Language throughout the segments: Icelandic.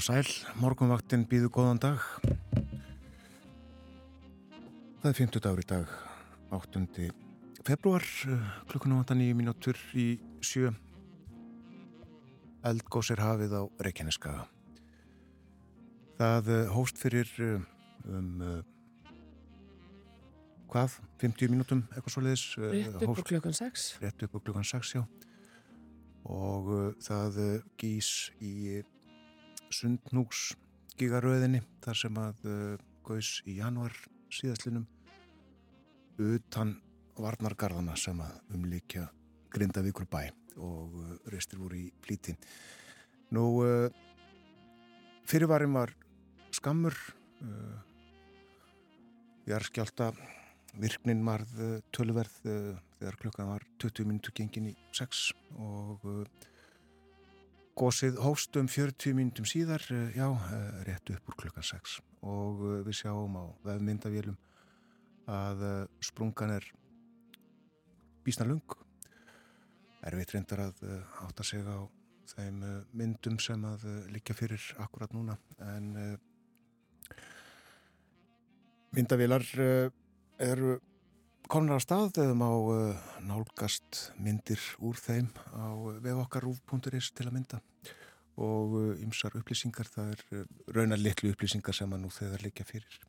Og sæl, morgunvaktin býðu góðan dag. Það er 50 dagur í dag, 8. februar, klukkunum 8.9 minútur í sjö. Eldgós er hafið á Reykjaneskaga. Það eh, hóst fyrir eh, um uh, hvað, 50 mínútum eitthvað svo leiðis. Rétt upp á klukkan 6. Rétt upp á klukkan 6, já. Og uh, það uh, gís í Sundnúks gigaröðinni þar sem að uh, gaus í januar síðastlinum utan varnargarðana sem að umlíkja Grindavíkur bæ og uh, restir voru í plíti. Nú, uh, fyrirvarin var skammur, jarðskjálta virknin varð tölverð þegar klukkan var 20 minútur gengin í 6 og Gósið hóst um 40 mínutum síðar, já, rétt upp úr klukkan 6 og við sjáum á vefmyndavélum að sprungan er bísna lung. Erfitt reyndar að átta sig á þeim myndum sem að líka fyrir akkurat núna en myndavélar eru komnar á stað eða má nálgast myndir úr þeim á vefokkarúf.is til að mynda og ymsar upplýsingar, það er raunar litlu upplýsingar sem að nú þegar líka fyrir.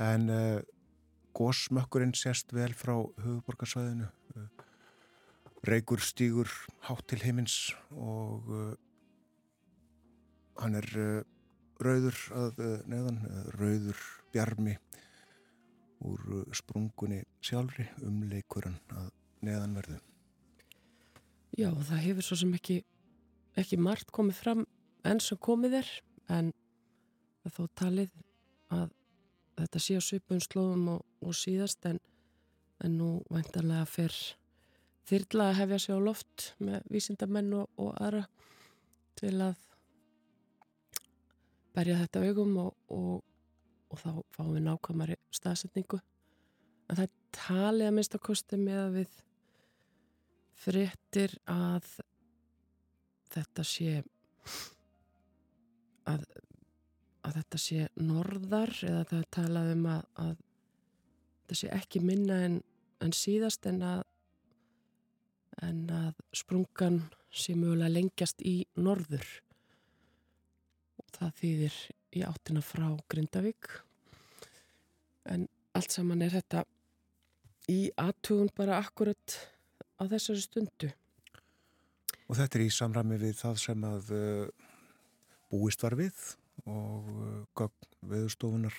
En uh, gósmökkurinn sést vel frá höfuborgarsvæðinu, uh, reykur stígur hátt til heimins og uh, hann er rauður að neðan, rauður bjarmi úr sprungunni sjálfri um leikurinn að neðanverðu. Já, það hefur svo sem ekki, ekki margt komið fram enn sem komið er en þó talið að þetta sé á svipun slóðum og, og síðast en, en nú væntanlega fer þyrla að hefja sig á loft með vísindamenn og, og aðra til að berja þetta augum og, og og þá fáum við nákvæmari staðsetningu. En það er talið að mista kosti með að við frittir að þetta sé að, að þetta sé norðar eða það er talað um að, að þetta sé ekki minna en, en síðast en að en að sprungan sé mögulega lengjast í norður. Og það þýðir í áttina frá Grindavík. En allt saman er þetta í aðtugun bara akkurat á þessari stundu. Og þetta er í samræmi við það sem að uh, búist var við og uh, gögn viðstofunar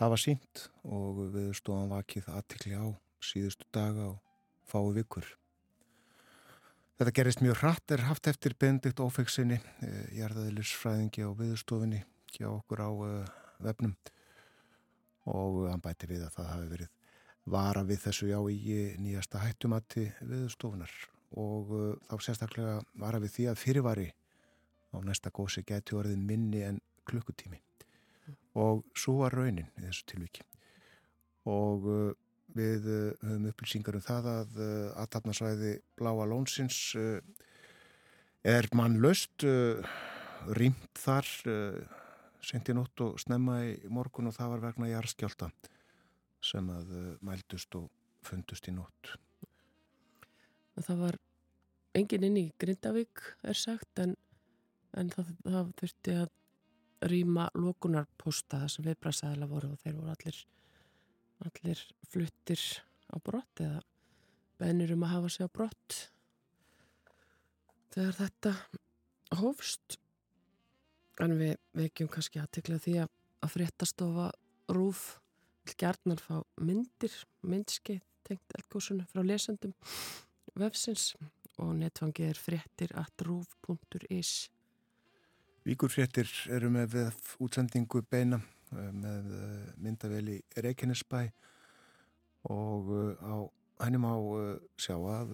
hafa sínt og viðstofan vakið aðtikli á síðustu daga og fái vikur. Þetta gerist mjög hratt er haft eftir Benedikt Ófegsinni, uh, jarðaðilisfræðingi á viðstofunni hjá okkur á vefnum. Og hann bæti við að það hafi verið vara við þessu já í nýjasta hættumatti viðstofunar og uh, þá sérstaklega vara við því að fyrirvari á næsta gósi geti orðið minni en klukkutími. Mm. og svo var raunin í þessu tilviki. Og uh, við uh, höfum upplýsingar um það að aðtapnarsvæði Bláa Lónsins er mannlaust rýmt þar sent í nótt og snemma í morgun og það var vegna jarðskjálta sem að mældust og fundust í nótt. Það var engin inn í Grindavík er sagt en, en það, það þurfti að rýma lókunarposta þar sem viðbræðsæðila voru og þeir voru allir allir fluttir á brott eða bennir um að hafa sig á brott. Þegar þetta hófst en við vekjum kannski aðtekla því að, að fréttastofa rúf vil gerðnar fá myndir myndskeið tengt elgósunum frá lesendum vefsins og netfangið er fréttir at rúf.is Víkurfréttir eru með útsendingu beina eh, með eh, myndaveli Reykjanesbæ og eh, á hennum á sjá að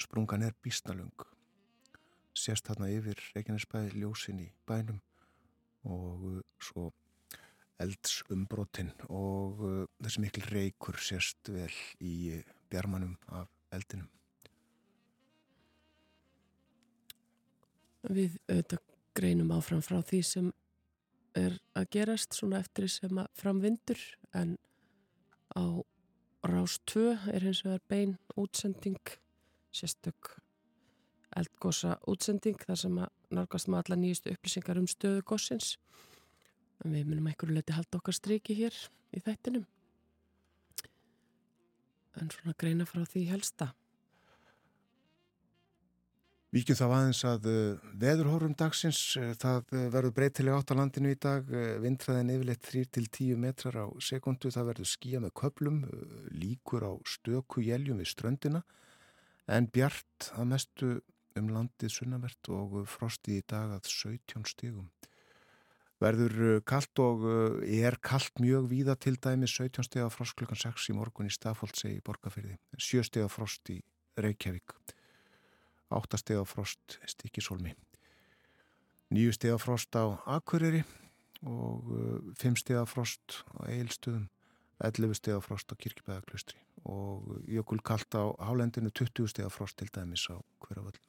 sprungan er bísnalung sérst þarna yfir Reykjanesbæ ljósin í bænum og svo elds umbrotin og þessi mikil reykur sérst vel í bjarmanum af eldinum. Við auðvitað greinum áfram frá því sem er að gerast svona eftir því sem að framvindur en á rás 2 er hins vegar bein útsending sérstök eldgosa útsending þar sem að nálgast með alla nýjustu upplýsingar um stöðu gossins. En við munum einhverju leti halda okkar striki hér í þættinum. En svona greina frá því helsta. Víkjum þá aðeins að uh, veðurhórum dagsins, uh, það uh, verður breytilega átt á landinu í dag, vindræðin yfirleitt 3-10 metrar á sekundu, það verður skíja með köplum, líkur á stöku jæljum við ströndina, en bjart að mestu um landið sunnavert og frostið í dag að 17 stígum. Verður kallt og er kallt mjög víða til dæmi 17 stíga frost klukkan 6 í morgun í Stafóldsegi í Borgafyrði, 7 stíga frost í Reykjavík. 8 steg á frost stikisólmi 9 steg á frost á Akureyri og 5 uh, steg á frost á Eilstöðum 11 steg á frost á Kirkibæðaklustri og jökul kallt á Hálendinu. 20 steg á frost til dæmis á hverjaföll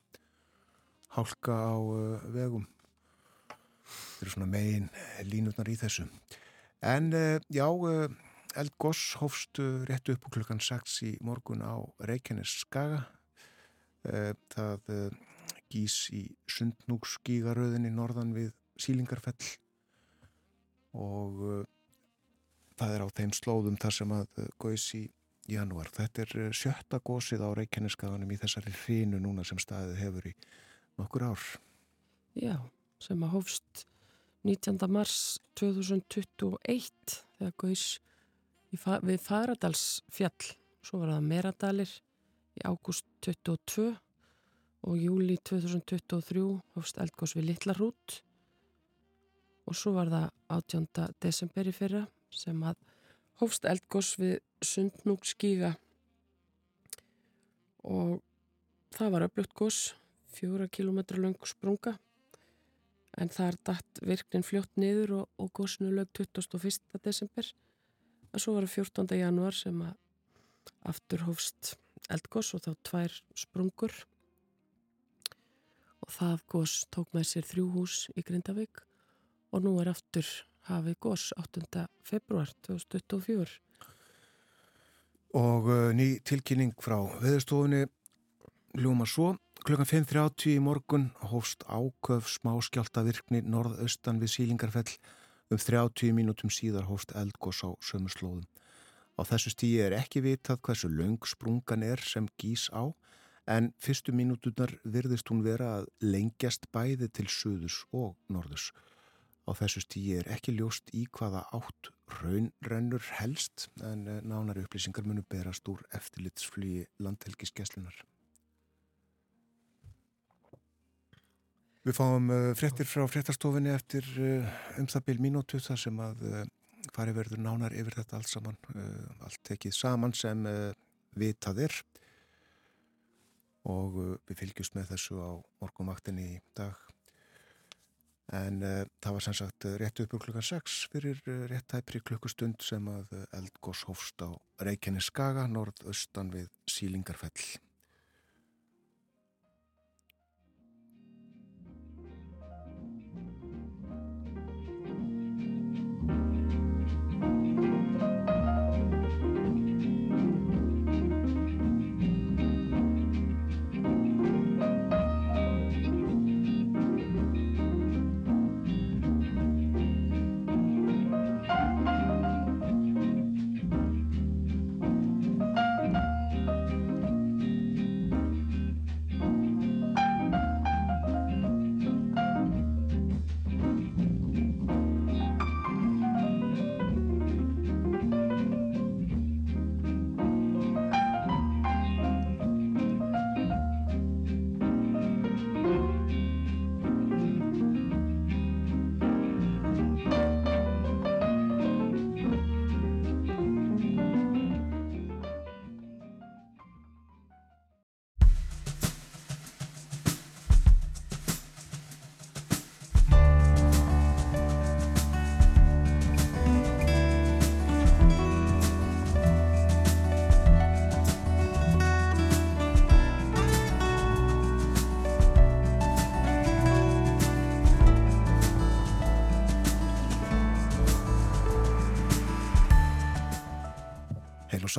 hálka á uh, vegum. Þetta eru svona megin línutnar í þessu. En uh, já Eldgoss hófst rétt upp klukkan 6 í morgun á Reykjanes Skaga Eh, það eh, gís í sundnúksgígaröðinni norðan við sílingarfell. Og eh, það er á þeim slóðum þar sem að góðs í janúar. Þetta er sjötta gósið á Reykjaneskaðanum í þessari hrínu núna sem staðið hefur í nokkur ár. Já, sem að hófst 19. mars 2021 þegar góðs við Faradalsfjall, svo var það Meradalir í ágúst 22 og júli 2023 hófst eldgós við Littlarút og svo var það 18. desember í fyrra sem að hófst eldgós við Sundnúkskíga og það var öflugt gós, fjóra kilómetra lang sprunga en það er dætt virknin fljótt niður og, og góðsnu lög 21. desember en svo var það 14. januar sem að aftur hófst eldgós og þá tvær sprungur og það gós tók með sér þrjú hús í Grindavík og nú er aftur hafið gós 8. februar 2024 Og uh, ný tilkynning frá veðurstofunni ljúma svo klukkan 5.30 í morgun hófst áköf smáskjálta virkni norðaustan við sílingarfell um 30 mínútum síðar hófst eldgós á sömurslóðum Á þessu stíi er ekki vitað hversu laung sprungan er sem gís á en fyrstu mínútunar virðist hún vera að lengjast bæði til söðus og norðus. Á þessu stíi er ekki ljóst í hvaða átt raunrennur helst en eh, nánari upplýsingar munu berast úr eftirlitsflugi landhelgiskeslunar. Við fáum uh, fréttir frá fréttastofinni eftir uh, um það byrj mínútu þar sem að uh, fari verður nánar yfir þetta allt saman, uh, allt tekið saman sem uh, vitað er og uh, við fylgjumst með þessu á morgumaktinni í dag. En það var sannsagt rétt uppur klukkan 6 fyrir rétt tæpri klukkustund sem að eldgós hófst á Reykjanes Skaga, norðaustan við Sílingarfell.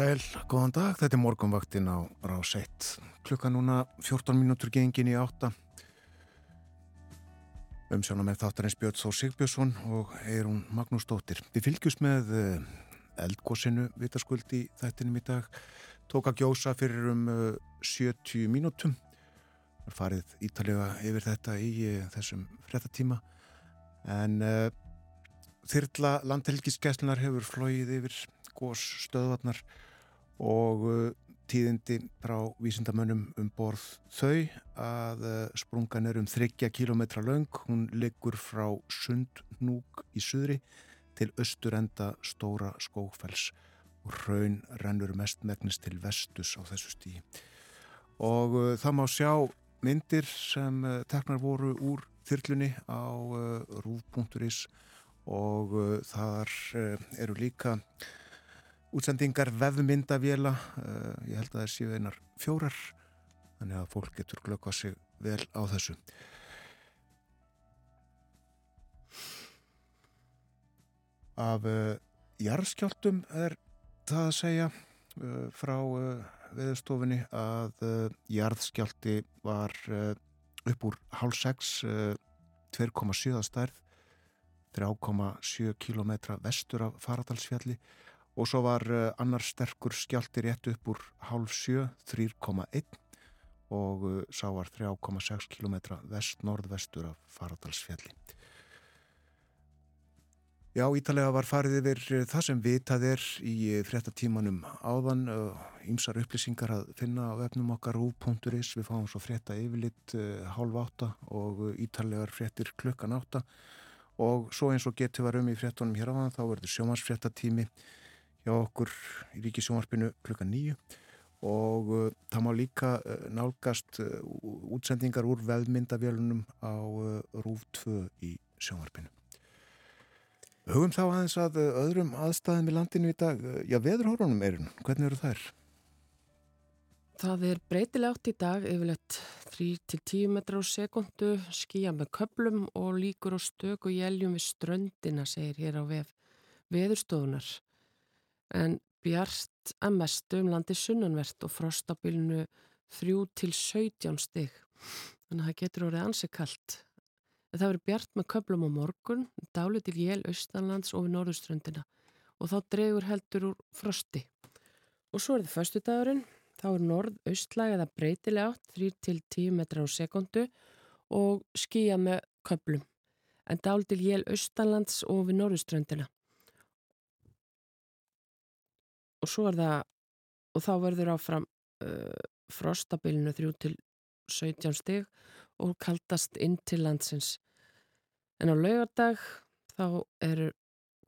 Sæl, góðan dag, þetta er morgunvaktin á rás 1. Klukka núna 14 mínútur gengin í átta. Umsjóna með þáttarins Björn Þór Sigbjörnsson og Eirún Magnús Dóttir. Við fylgjum með eh, eldgósinu vitaskuld í þættinum í dag. Tók að gjósa fyrir um 70 eh, mínútum. Farið ítalega yfir þetta í eh, þessum frettatíma. En þyrla landhelgiskeslunar hefur flóið yfir gós stöðvarnar og uh, tíðindi frá vísindamönnum um borð þau að uh, sprungan er um 30 km laung, hún liggur frá Sundnúk í suðri til austurenda stóra skókfells og raun rennur mest megnist til vestus á þessu stíi og uh, það má sjá myndir sem teknar voru úr þyrlunni á rúf.is og þar eru líka útsendingar vefmyndavéla uh, ég held að það séu einar fjórar þannig að fólk getur glöggvað sig vel á þessu. Af uh, jarðskjáltum er það að segja uh, frá veðustofinni að jarðskjálti var upp úr hálf 6 2,7 stærð 3,7 km vestur af Faradalsfjalli og svo var uh, annar sterkur skjálti rétt upp úr hálf sjö, 3,1 og uh, sá var 3,6 km vest-norðvestur af Faradalsfjalli. Já, ítalega var farið yfir uh, það sem vitað er í fréttatímanum áðan, ímsar upplýsingar að finna á vefnum okkar úr.is, við fáum svo frétta yfirlitt hálf átta og ítalegar fréttir klukkan átta. Og svo eins og getur var um í fréttunum hér á þann þá verður sjómansfréttatími hjá okkur í Ríkisjónvarpinu klukka nýju og uh, það má líka uh, nálgast uh, útsendingar úr veðmyndavélunum á uh, RÚF 2 í sjónvarpinu. Hugum þá aðeins að uh, öðrum aðstæðum í landinu í dag. Já, veðurhórunum erun, hvernig eru þær? Það er breytilegt í dag, yfirleitt 3-10 metrar á sekundu, skýja með köplum og líkur og stök og jæljum við ströndina, segir hér á vef veðurstofunar en bjart að mestu um landi sunnanvert og frostabilnu 3-17 stig. Þannig að það getur orðið ansið kallt. Það verður bjart með köplum á morgun, dálit til jél austanlands og við norðuströndina og þá dregur heldur úr frosti. Og svo er það förstu dagurinn, þá er norð-austlæg eða breytilega átt 3-10 metrar á sekundu og skýja með köplum. En dálit til jél austanlands og við norðuströndina. Og svo er það og þá verður áfram uh, frostabilinu 3 til 17 stig og kaldast inn til landsins. En á laugardag þá eru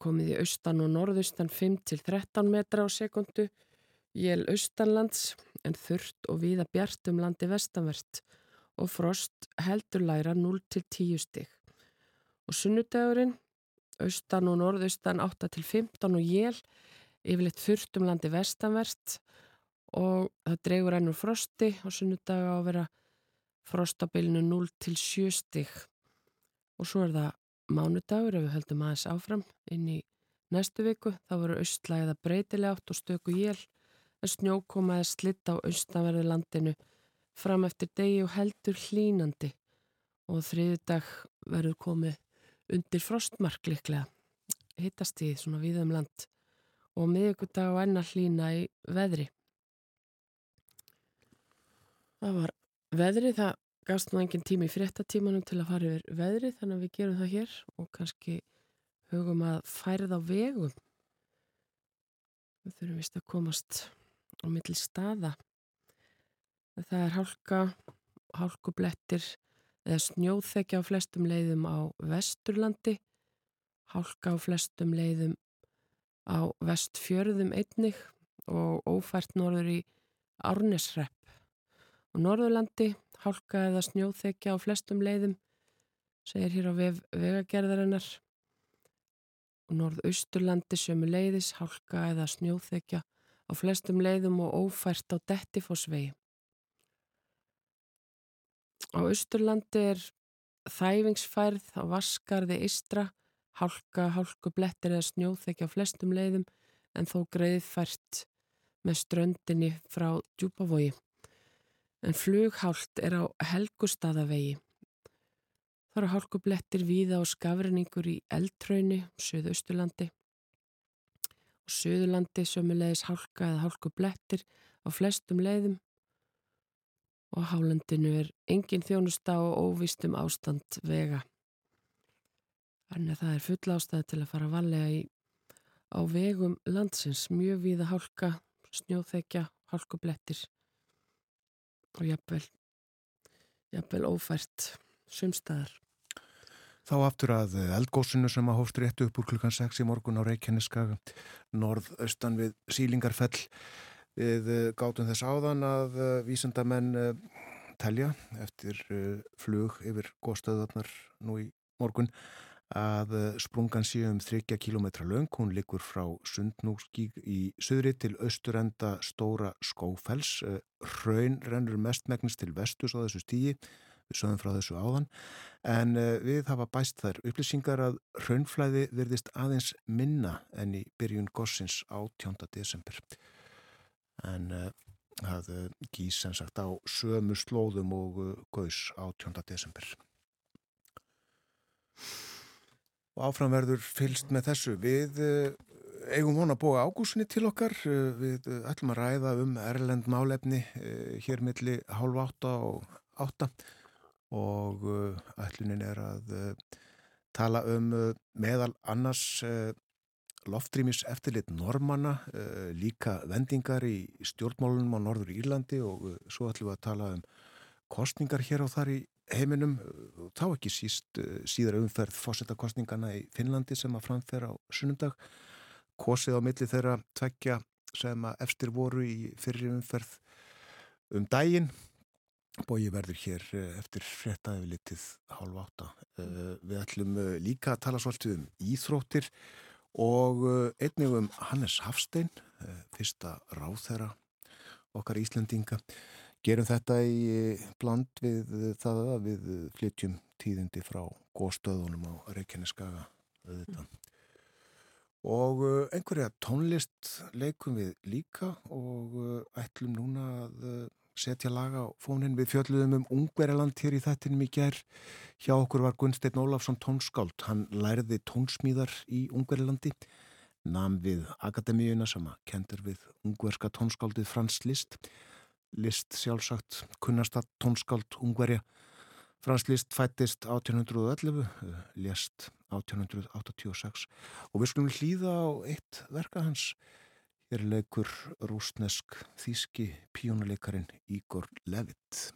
komið í austan og norðaustan 5 til 13 metra á sekundu jél austanlands en þurft og viða bjart um landi vestanvert og frost heldur læra 0 til 10 stig. Og sunnudagurinn austan og norðaustan 8 til 15 og jél yfirleitt þurft um landi vestanvert og það dregur ennur frosti og sunnudaga á að vera frostabilinu 0 til 7 stig. Og svo er það mánudagur ef við höldum aðeins áfram inn í næstu viku. Þá veru austlæða breytilegt og stöku jél en snjókomaði slitt á austanverðu landinu fram eftir degi og heldur hlínandi og þriðu dag verður komið undir frostmark liklega hittast í svona viðum land og miðugudag og enna hlína í veðri. Það var veðri, það gafst nú engin tími í fréttatímanum til að fara yfir veðri þannig að við gerum það hér og kannski hugum að færið á vegum. Við þurfum vist að komast á milli staða. Það er hálka, hálkublettir eða snjóþekja á flestum leiðum á Vesturlandi, hálka á flestum leiðum á vestfjörðum einnig og ófært norður í Árnesrepp. Og Norðurlandi hálka eða snjóþekja á flestum leiðum, segir hér á vef, vegagerðarinnar. Og Norðausturlandi sömu leiðis hálka eða snjóþekja á flestum leiðum og ófært á Dettifossvegi. Á Austurlandi er þæfingsfærð á Vaskarði Istra hálka, hálkublettir eða snjóþekja á flestum leiðum en þó greið fært með ströndinni frá djúpavogi en flughált er á helgustaðavegi. Það eru hálkublettir víða og skafrinningur í eldtrauni, Suðausturlandi Suðurlandi sömulegis hálka eða hálkublettir á flestum leiðum og hálendinu er engin þjónusta og óvistum ástand vega. Þannig að það er full ástæði til að fara valega í, á vegum landsins, mjög víða hálka, snjóþekja, hálkublettir og jafnvel, jafnvel ófært sumstaðar. Þá aftur að eldgósinu sem að hófst réttu upp úr klukkan 6 í morgun á Reykjaneska norðaustan við Sílingarfell. Við gátum þess áðan að vísendamenn telja eftir flug yfir góðstöðarnar nú í morgun að sprungan sé um 30 km löng, hún likur frá Sundnúskík í söðri til austurenda Stóra Skófells raun rennur mestmægnist til vestus á þessu stígi við sögum frá þessu áðan en við hafa bæst þær upplýsingar að raunflæði verðist aðeins minna enn í byrjun gossins á 10. desember en það gís sem sagt á sömu slóðum og gaus á 10. desember og áframverður fylst með þessu. Við eigum vona að búa ágúsinni til okkar. Við ætlum að ræða um Erlend málefni hér milli hálf átta og átta. Og ætlunin er að tala um meðal annars loftrýmis eftirlit normanna, líka vendingar í stjórnmálunum á Norður Írlandi og svo ætlum við að tala um kostningar hér og þar í heiminum, þá ekki síst síðar umferð fósettakostningana í Finnlandi sem að framfæra á sunnundag, kosið á milli þeirra tveggja sem að efstir voru í fyrir umferð um daginn Bói verður hér eftir frettaði litið hálf átta. Við ætlum líka að tala svolítið um íþróttir og einnig um Hannes Hafstein, fyrsta ráþæra okkar Íslandinga. Gerum þetta í bland við það að við flytjum tíðindi frá góðstöðunum á Reykjaneskaga. Og einhverja tónlist leikum við líka og ætlum núna að setja laga á fónin við fjöldluðum um Ungverjaland hér í þettinum í ger hjá okkur var Gunstein Ólafsson tónskáld. Hann læriði tónsmíðar í Ungverjalandi. Nam við Akademíuna sem að kendur við ungverska tónskáldið Frans List List sjálfsagt kunnasta tónskáld Ungverja. Frans List fættist 1811 lést 1886 og við skulum hlýða á eitt verka hans. Er leikur rúsnesk þíski píónuleikarin Ígor Levitt.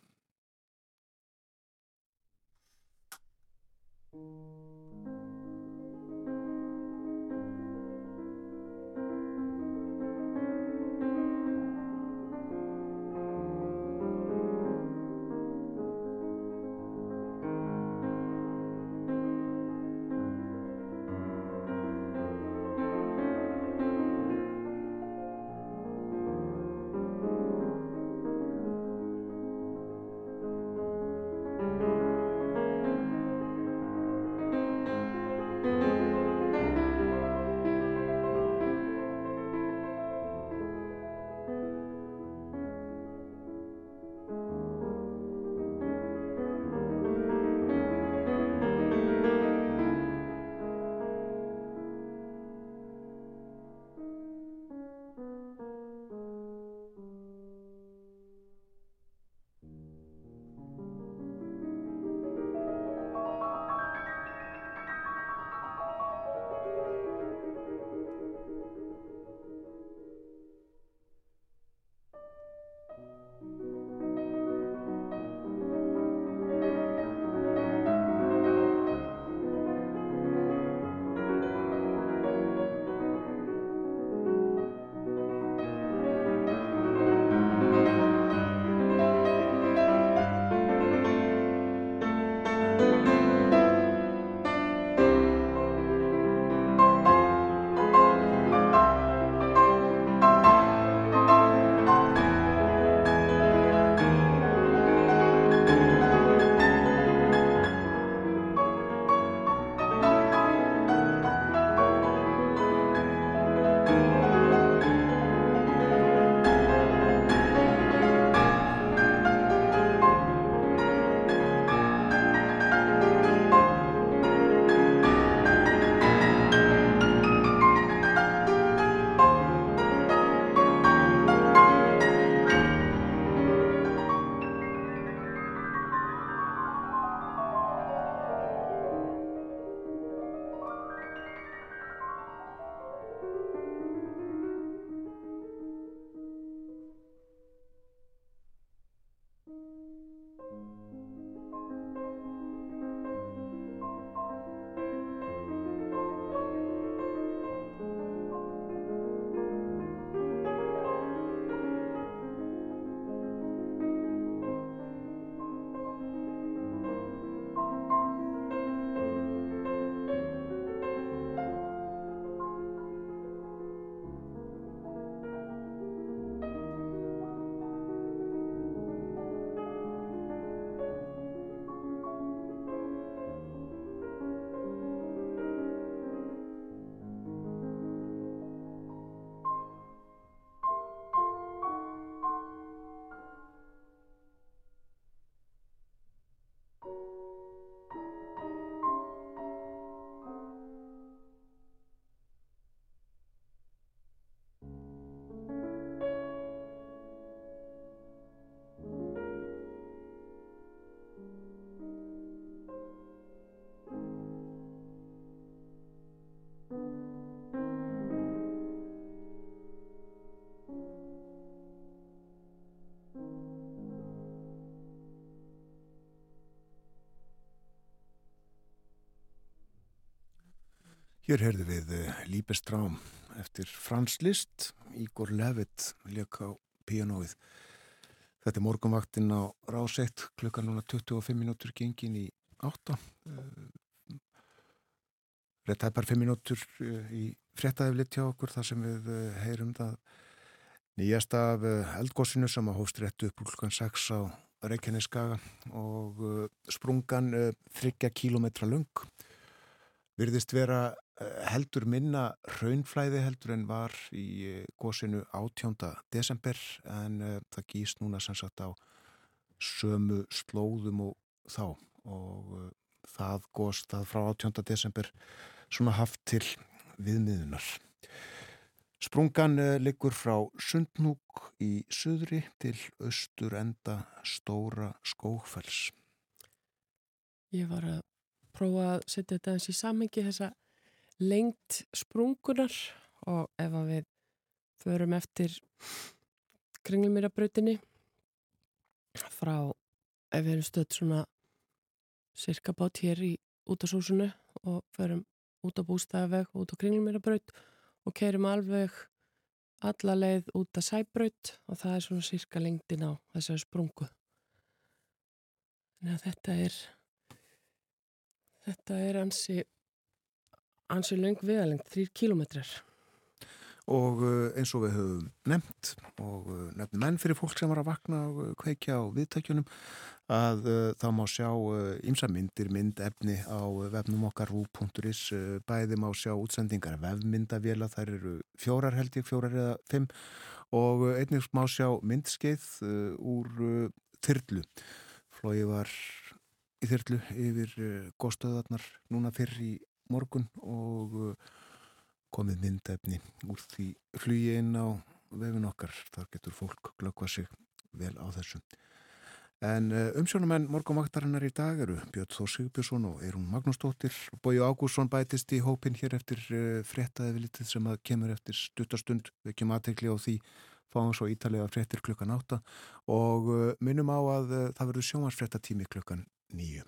Hér heyrðu við eh, Líbestrám eftir Frans Liszt, Ígor Levitt leik á pianoið. Þetta er morgunvaktinn á ráseitt klukkan núna 25 minútur gengin í 8. Rett hæppar 5 minútur eh, í fréttaðiflit hjá okkur þar sem við eh, heyrum það nýjasta af eldgósinu sem að hóst réttu upp klukkan 6 á Reykjaneskaga og sprungan 30 kilometra lung virðist vera eh, heldur minna raunflæði heldur en var í eh, gósinu 18. desember en uh, það gýst núna sem sagt á sömu slóðum og þá og uh, það góst það frá 18. desember svona haft til viðmiðunar. Sprungan uh, liggur frá Sundnúk í söðri til austur enda stóra skókfells. Ég var að prófa að setja þetta eins í samengi þessa lengt sprungunar og ef að við förum eftir kringlumýrabrautinni frá ef við erum stödd svona cirka bát hér í út á sósunu og förum út á bústæðaveg, út á kringlumýrabraut og keirum alveg alla leið út að sæbraut og það er svona cirka lengtin á þessari sprungu. Þannig að þetta er Þetta er ansi, ansi löng viðalengt, þrýr kílometrar. Og eh, eins og við höfum nefnt og eh, nefnum menn fyrir fólk sem var að vakna og eh, kveikja á viðtækjunum að uh, þá má sjá ymsa uh, myndir, myndefni á vefnum okkar rú.is, uh, bæði má sjá útsendingar vefmyndavela, þær eru fjórar held ég, fjórar eða fimm og einnig má sjá myndskeið úr þyrlu. Flói var þyrlu yfir uh, góðstöðarnar núna fyrr í morgun og uh, komið myndefni úr því flugi inn á vefin okkar. Þar getur fólk glöggvað sig vel á þessu. En uh, umsjónumenn morgunvaktarinnar í dag eru Björn Þó Sigbjörnsson og Eirún Magnúsdóttir. Bói Ágússon bætist í hópin hér eftir frettaði vilitið sem að kemur eftir stuttastund. Við kemum aðtegli á því fáum svo ítalega frettir klukkan átta og minnum á að það verður sjómansfrettatími klukkan nýju.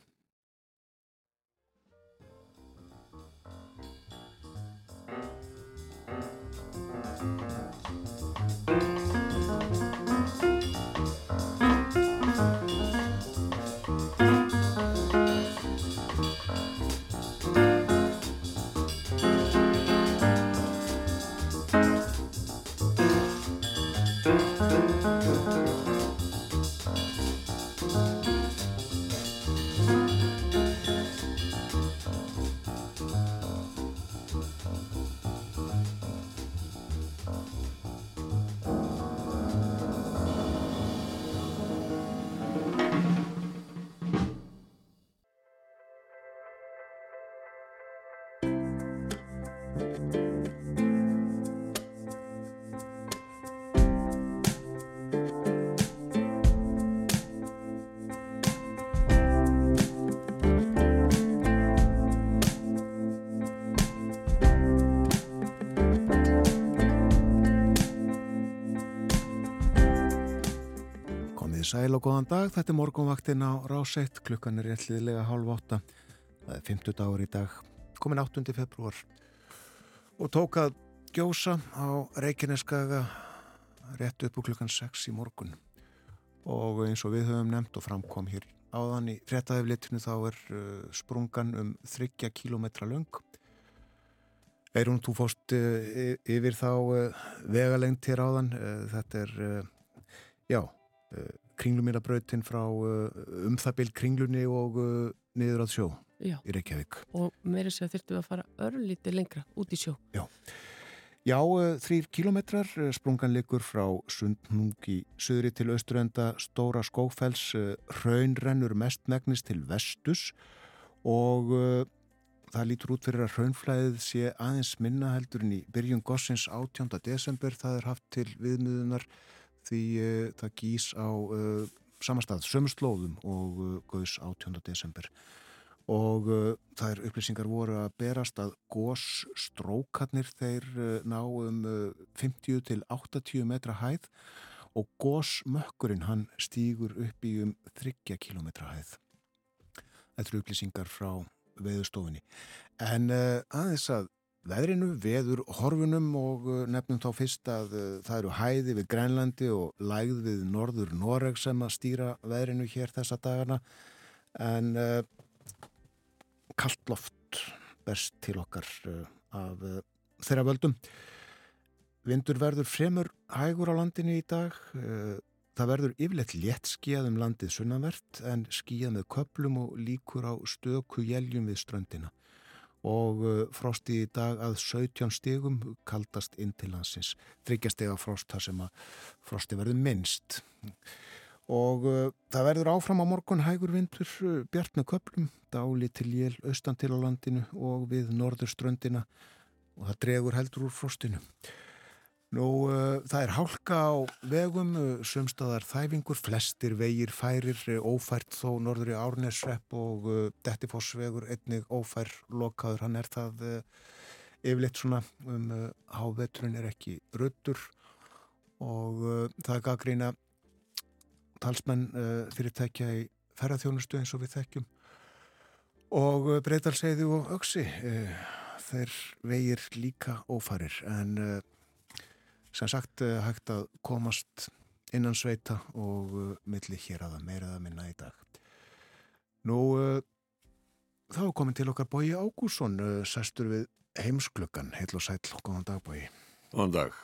Sæl og góðan dag, þetta er morgunvaktin á Ráseitt, klukkan er réttliðilega hálf átta, það er 50 dagur í dag, komin 8. februar og tók að gjósa á Reykjaneskaga rétt upp úr klukkan 6 í morgun. Og eins og við höfum nefnt og framkom hér áðan í frettæðiflitinu þá er uh, sprungan um 30 km lang Eirún, þú fóst uh, yfir þá uh, vegalengt hér áðan, þetta er, já, kringlumýrabrautin frá uh, um það byrj kringlunni og uh, niður að sjó Já. í Reykjavík. Og meira sér þurftum við að fara örlítið lengra út í sjó. Já, Já uh, þrýr kilometrar sprungan likur frá Sundnung í söðri til austurenda Stóra Skófells raun rennur mestmægnis til vestus og það lítur út fyrir að raunflæðið sé aðeins minna heldur en í byrjun gossins 18. desember það er haft til viðmiðunar því uh, það gís á uh, samastað sömu slóðum og uh, gauðs 18. desember og er upplýsingar voru að berast að gósstrókarnir þeir ná um 50 til 80 metra hæð og gósmökkurinn hann stýgur upp í um 30 kilometra hæð Þetta eru upplýsingar frá veðustofunni en aðeins að veðrinu, veður horfunum og nefnum þá fyrst að það eru hæði við Grænlandi og lægð við norður Noreg sem að stýra veðrinu hér þessa dagana en uh, kallt loft best til okkar uh, af uh, þeirra völdum. Vindur verður fremur hægur á landinu í dag. Það verður yfirleitt létt skíðað um landið sunnanvert en skíðað með köplum og líkur á stöku jæljum við ströndina. Og frosti í dag að 17 stegum kaldast inn til landsins. Þryggjastega frost þar sem að frosti verður minnst og uh, það verður áfram á morgun hægur vindur uh, bjart með köplum, dáli til jél austan til á landinu og við norðurströndina og það dregur heldur úr frostinu. Nú, uh, það er hálka á vegum, uh, sumstaðar þæfingur, flestir vegir færir, ófært þó norður í Árnesrepp og uh, Dettifossvegur, einnig ófær lokaður, hann er það uh, yfirleitt svona um háveturinn er ekki röttur og það er gaggrína talsmenn fyrirtækja í ferðarþjónustu eins og við þekkjum. Og breytalseiði og uh, þeir vegir líka ófarir en sem sagt hægt að komast innan sveita og milli hér aða meiraða minna í dag Nú þá komin til okkar bói Ágússon sestur við heimsklöggan heil og sæl, góðan dag bói Góðan dag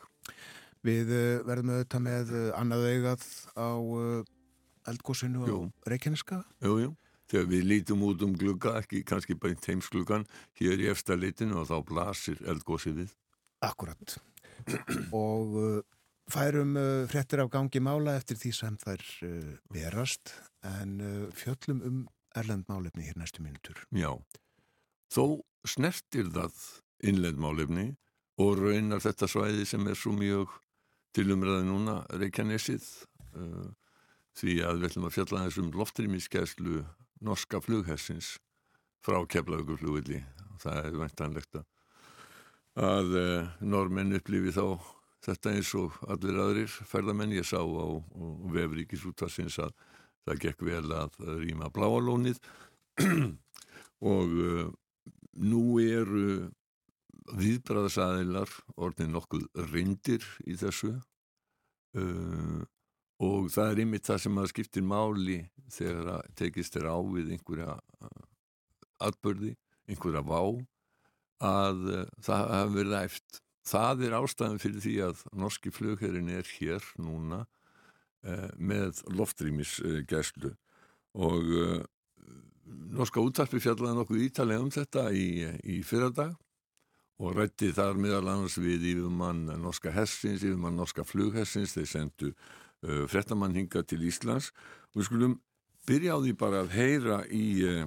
Við verðum auðvitað með annað eigað á eldgóðsinu á Reykjaneska. Jú, jú. Þegar við lítum út um glugga, ekki kannski beint heimsgluggan, hér í eftir litinu og þá blasir eldgóðsið við. Akkurat. Og færum fréttir af gangi mála eftir því sem þær verast en fjöllum um erlendmálefni hér næstu mínutur. Já. Þó snertir það innlendmálefni og raunar þetta svæði sem er svo mjög tilumræði núna Reykjanesið því að við ætlum að fjalla þessum loftrýmiskeslu norska flughessins frá keflaugurflugvilli og það er væntanlegt að uh, normenn upplifi þá þetta eins og allir aðrir ferðamenn. Ég sá á, á vefríkisútarsins að það gekk vel að rýma bláalónið. Og uh, nú eru viðbræðsæðilar orðin nokkuð reyndir í þessu uh, og það er ymitt það sem að skiptir máli þegar að tekist er á við einhverja atbörði, einhverja vá að uh, það hafi verið æft. Það er ástæðan fyrir því að norski flugherrin er hér núna uh, með loftrýmisgæslu. Og uh, norska úttarpi fjallaði nokkuð ítalega um þetta í, í fyrradag og rætti þar meðal annars við yfirmann norska hessins, yfirmann norska flughessins, þeir sendu uh, frettamann hinga til Íslands. Og við skulum byrja á því bara að heyra í uh,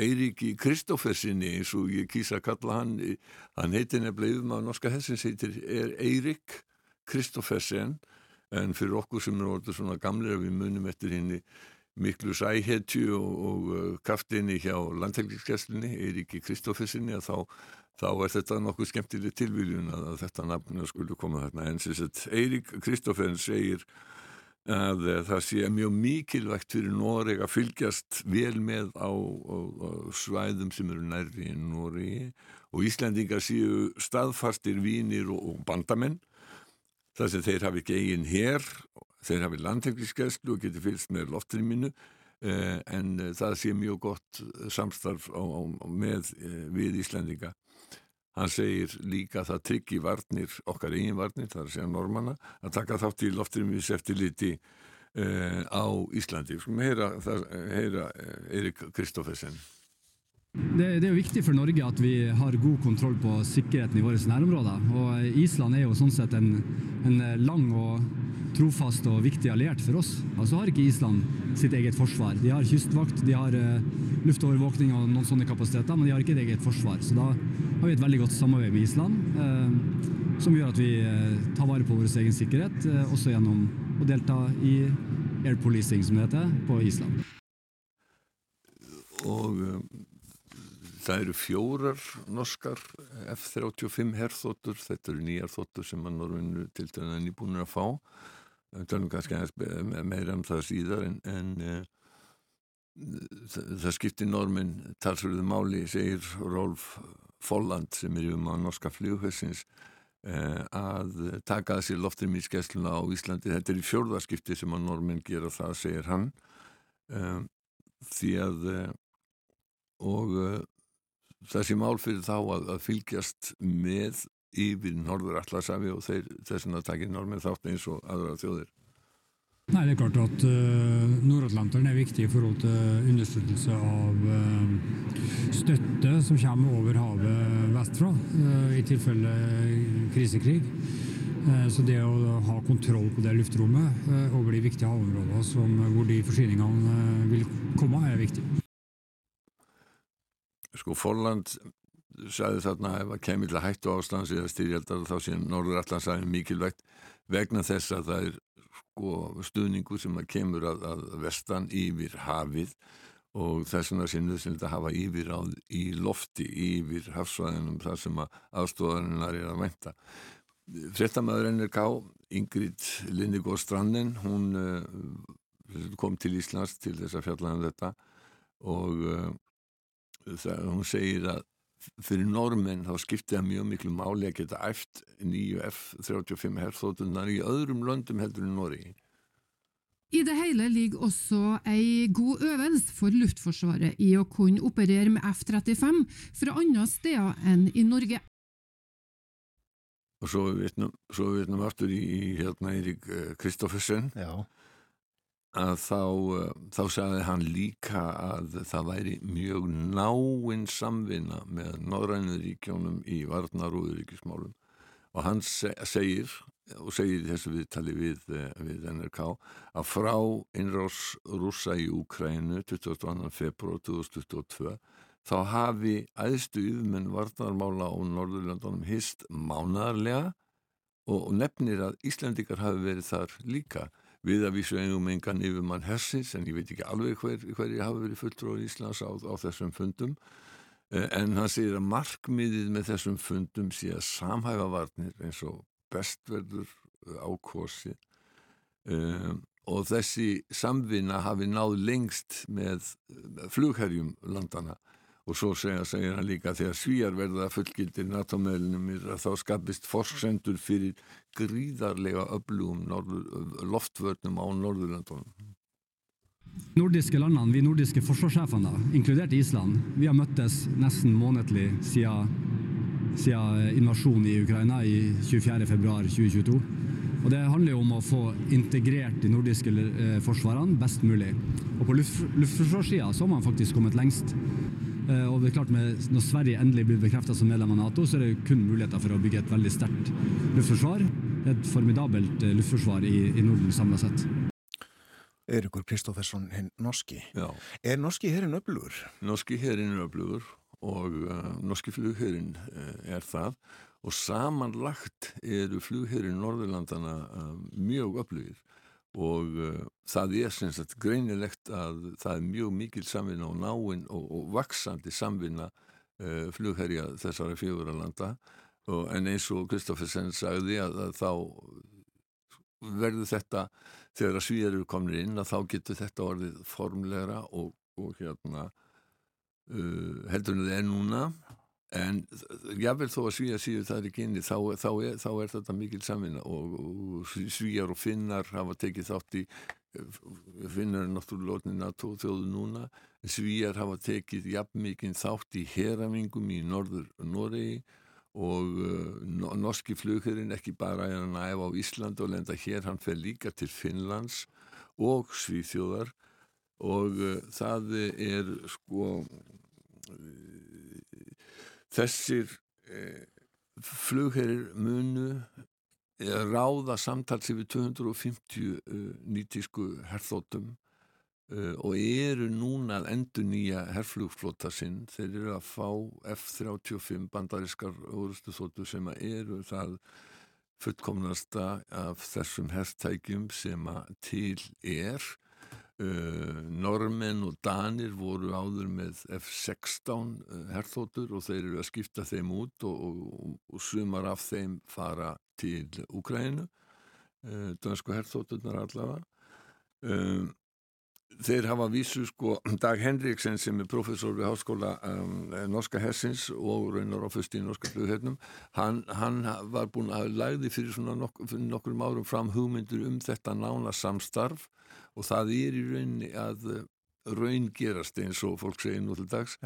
Eiríki Kristófersinni eins og ég kýsa að kalla hann, hann heitir nefnilega yfirmann norska hessins, heitir Eirík Kristófersin en fyrir okkur sem eru orðið svona gamlega við munum eftir henni miklu sæhetju og, og uh, kraftinni hjá landhelgiskesslunni, Eiríki Kristófersinni að þá þá er þetta nokkuð skemmtileg tilvíljun að þetta nafn skulle koma þarna. En sem sagt Eirík Kristófern segir að það sé mjög mikilvægt fyrir Noreg að fylgjast vel með á, á, á svæðum sem eru nærri í Noregi. Og Íslandingar séu staðfastir vínir og, og bandamenn. Þar sem þeir hafi eigin hér þeir hafi landhengiskeslu og getur fylgst með loftrýminu eh, en það sé mjög gott samstarf á, með eh, við Íslandinga Hann segir líka að það tryggi varnir, okkar eigin varnir, það er að segja normanna, að taka þátt í loftrimis eftir liti eh, á Íslandi. Skulum heyra, heyra Erik Kristoffersen. Det, det, er jo viktig for Norge at vi har god kontroll på sikkerheten i våre nærområder. Og Island er jo sånn sett en, en lang og trofast og viktig alliert for oss. Altså har ikke Island sitt eget forsvar. De har kystvakt, de har uh, luftovervåkning og noen sånne kapasiteter, men de har ikke et eget forsvar. Så da har vi et veldig godt samarbeid med Island, uh, som gjør at vi tar vare på vår egen sikkerhet, også gjennom å delta i air policing, som det heter, på Island. Og það eru fjórar norskar F-35 herþóttur, þetta eru nýjar þóttur sem mann voru til dæna nýbúinir að fá tölum kannski meira um það síðar en, en uh, það, það skiptir normin talsverðu máli, segir Rolf Folland sem er um á norska fljóðhessins eh, að taka að sér loftrýmiskesluna á Íslandi. Þetta er í fjórðarskipti sem að normin gera það, segir hann. Um, því að uh, og uh, þessi mál fyrir þá að, að fylgjast með yfir Norður Allarsafi og þeir þess að takja normin þátt eins og aðra þjóðir. Nei, det er klart at uh, Nord-Atlanteren er viktig i forhold til understøttelse av uh, støtte som kommer over havet vestfra, uh, i tilfelle krisekrig. Så det å ha kontroll på det luftrommet over de viktige havområdene hvor de forsyningene vil komme, er viktig. Sko, Forland sagði þarna ef að kemur til hættu ástans eða styrjaldar þá sé Norður Allandsæðin mikilvægt vegna þess að það er sko, stuðningu sem að kemur að, að vestan yfir hafið og þess vegna sé nöðsynlega að hafa yfir á í lofti yfir hafsvæðinum þar sem að aðstofarinnar er að venda. Frettamæður NRK, Ingrid Linnigóð Stranden, hún uh, kom til Íslands til þess að fjalla um þetta og það, hún segir að fyrir normenn þá skipti það mjög miklu máli að geta æft nýju F-35 herþóttunar í öðrum löndum heldur en Nóri. I det hele ligger også ei god øvelse for Luftforsvaret i å kunne operere med F-35 fra andre steder enn i Norge. Og svo við vitnum aftur i í hérna Eirik Kristoffersen. Já að þá, þá sagði hann líka að það væri mjög náinn samvinna með Norrænuríkjónum í varnar og hann segir og segir þessu viðtali við, við NRK að frá innrás rúsa í Úkrænu 22. februar 2022 þá hafi æðstu yfirmenn varnarmála á Norðurlandunum hist mánadarlega og, og nefnir að Íslandikar hafi verið þar líka við að vísu engum engan yfirmann hersins en ég veit ekki alveg hver, hver ég hafi verið fulltrú á Íslands á, á þessum fundum. En hann segir að markmiðið með þessum fundum sé að samhæfa varnir eins og bestverður ákosi um, og þessi samvinna hafi náð lengst með flugherjum landana og svo segja, segir hann líka þegar svíjar verða fullgildir NATO-meðlunum að þá skapist forsendur fyrir gríðarlega öflugum loftvörnum á Norðurlandunum. Nordiske landene, vi nordiske forsvarssjefene, inkludert Island, vi har møttes nesten månedlig siden, siden invasjonen i Ukraina i 24. februar 2022. Og Det handler jo om å få integrert de nordiske eh, forsvarene best mulig. Og På luft, luftforsvarssida har man faktisk kommet lengst. Og det er klart med, Når Sverige endelig blir bekreftet som medlem av Nato, så er det kun muligheter for å bygge et veldig sterkt luftforsvar. Et formidabelt luftforsvar i, i Norden samlet sett. Eirikur Kristófersson, hinn norski. Já. Er norski herrin öflugur? Norski herrin er öflugur og uh, norski flugherrin uh, er það og samanlagt eru flugherrin Norðurlandana uh, mjög öflugir og uh, það er sem sagt greinilegt að það er mjög mikil samvinna og náinn og, og vaksandi samvinna uh, flugherja þessara fjöguralanda en eins og Kristoffersen sagði að, að þá verður þetta þegar að svíjar eru komin inn að þá getur þetta orðið formlegra og, og hérna uh, heldur en það er núna en jável þó að svíjar síðu það er ekki inni þá, þá, er, þá er þetta mikil samvinna og, og svíjar og finnar hafa tekið þátt í finnar er náttúrulega lótnin að tóð núna svíjar hafa tekið jafn mikið þátt í heramingum í norður Noregi og uh, norski flugherrin ekki bara er að efa á Ísland og lenda hér, hann fer líka til Finnlands og Svíþjóðar og uh, það er sko Þessir eh, flugherrir munu ráða samtals yfir 250 uh, nýtísku herþótum uh, og eru núna að endur nýja herflugflota sinn. Þeir eru að fá F-35 bandarískar orustu þóttu sem eru það fullkomnasta af þessum herrtækjum sem til er Uh, normenn og danir voru áður með F-16 uh, herþóttur og þeir eru að skipta þeim út og, og, og sumar af þeim fara til Úkrænu uh, dansku herþótturnar allavega. Þeir hafa vísu sko Dag Henriksen sem er professor við háskóla um, Norska Hessins og raunar ofust í Norska Flughernum hann, hann var búin að lagði fyrir svona nok fyrir nokkur árum fram hugmyndur um þetta nána samstarf og það er í rauninni að uh, raun gerast eins og fólk segir nú til dags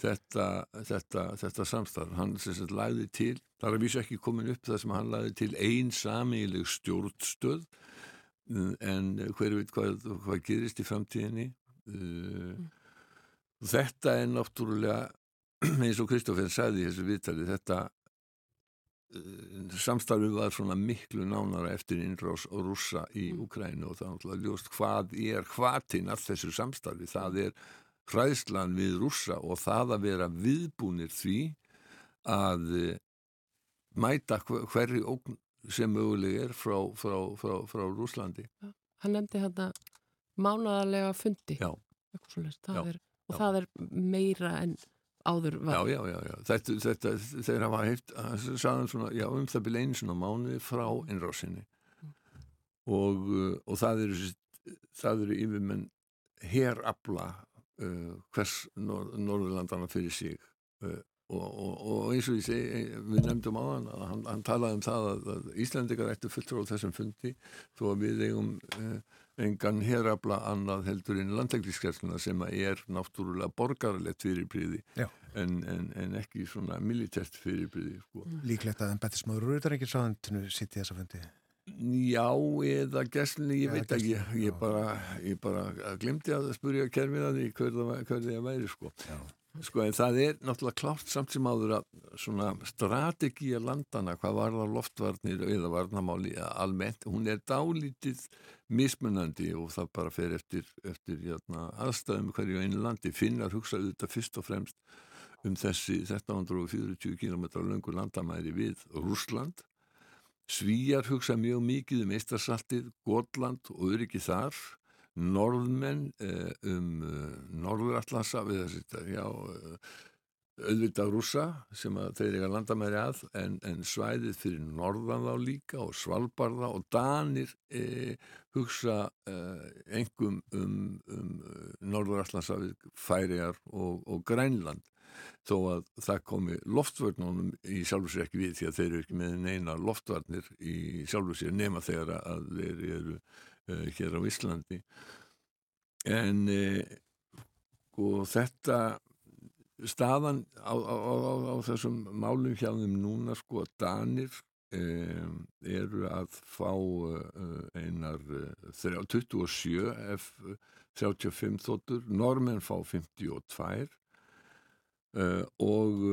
þetta, þetta, þetta samstarf. Hann sem sagt lagði til það er að vísu ekki komin upp það sem hann lagði til einn samileg stjórnstöð en hver veit hvað, hvað gerist í framtíðinni. Mm. þetta er náttúrulega eins og Kristófinn sagði í þessu viðtali þetta samstarfið var svona miklu nánara eftir innrás og rússa í mm. Ukrænu og það er náttúrulega ljóst hvað er hvaðtinn af þessu samstarfi það er hræðslan við rússa og það að vera viðbúnir því að mæta hverju ógn sem möguleg er frá, frá, frá, frá Rúslandi. Hann nefndi hérna mánadarlega fundi já. Það já, er, og já. það er meira en áður var. Já, já, já, þetta, þetta þeir hafa heilt, sagðan svona, já, um það byrja einu svona mánuði frá innrásinni mm. og, uh, og það eru það eru yfirmenn herabla uh, hvers nor Norðurlandana fyrir sig uh, Og, og, og eins og ég segi, við nefndum á hann að hann, hann talaði um það að, að Íslandikar ættu fulltrú á þessum fundi þó að við eigum eh, engan herabla annað heldur inn landækningskerfuna sem er náttúrulega borgarlegt fyrirbríði en, en, en ekki svona militært fyrirbríði. Sko. Mm. Líklegt að en betismöður eru ekki sáðan sitt í þessa fundi? Já, eða gæslinni, ég veit ekki, ég, ég bara, bara glemti að spurja kerfið að því hverða það væri sko. Já. Sko en það er náttúrulega klárt samt sem áður að svona strategíja landana, hvað var það loftvarnir eða varnamáli almennt, hún er dálítið mismunandi og það bara fer eftir, eftir jæna, aðstæðum hverju einu landi. Finnar hugsaðu þetta fyrst og fremst um þessi 1340 km langur landamæri við Rúsland. Svíjar hugsa mjög mikið um Eistarsaltið, Gotland og öryggi þar norðmenn eh, um eh, norðuratlasa við þessi, já, eh, auðvitað rúsa sem þeir eiga landamæri að en, en svæðið fyrir norðan þá líka og svalbarða og danir e, hugsa e, engum um, um norðuratlasa við færiar og, og grænland. Þó að það komi loftvörnunum í sjálfur sér ekki við því að þeir eru ekki með neina loftvarnir í sjálfur sér nema þegar að þeir eru hér á Íslandi. En uh, og þetta staðan á, á, á, á þessum málum hjá þeim núna sko að Danir um, eru að fá uh, einar 27 F35 þóttur, normenn fá 52 og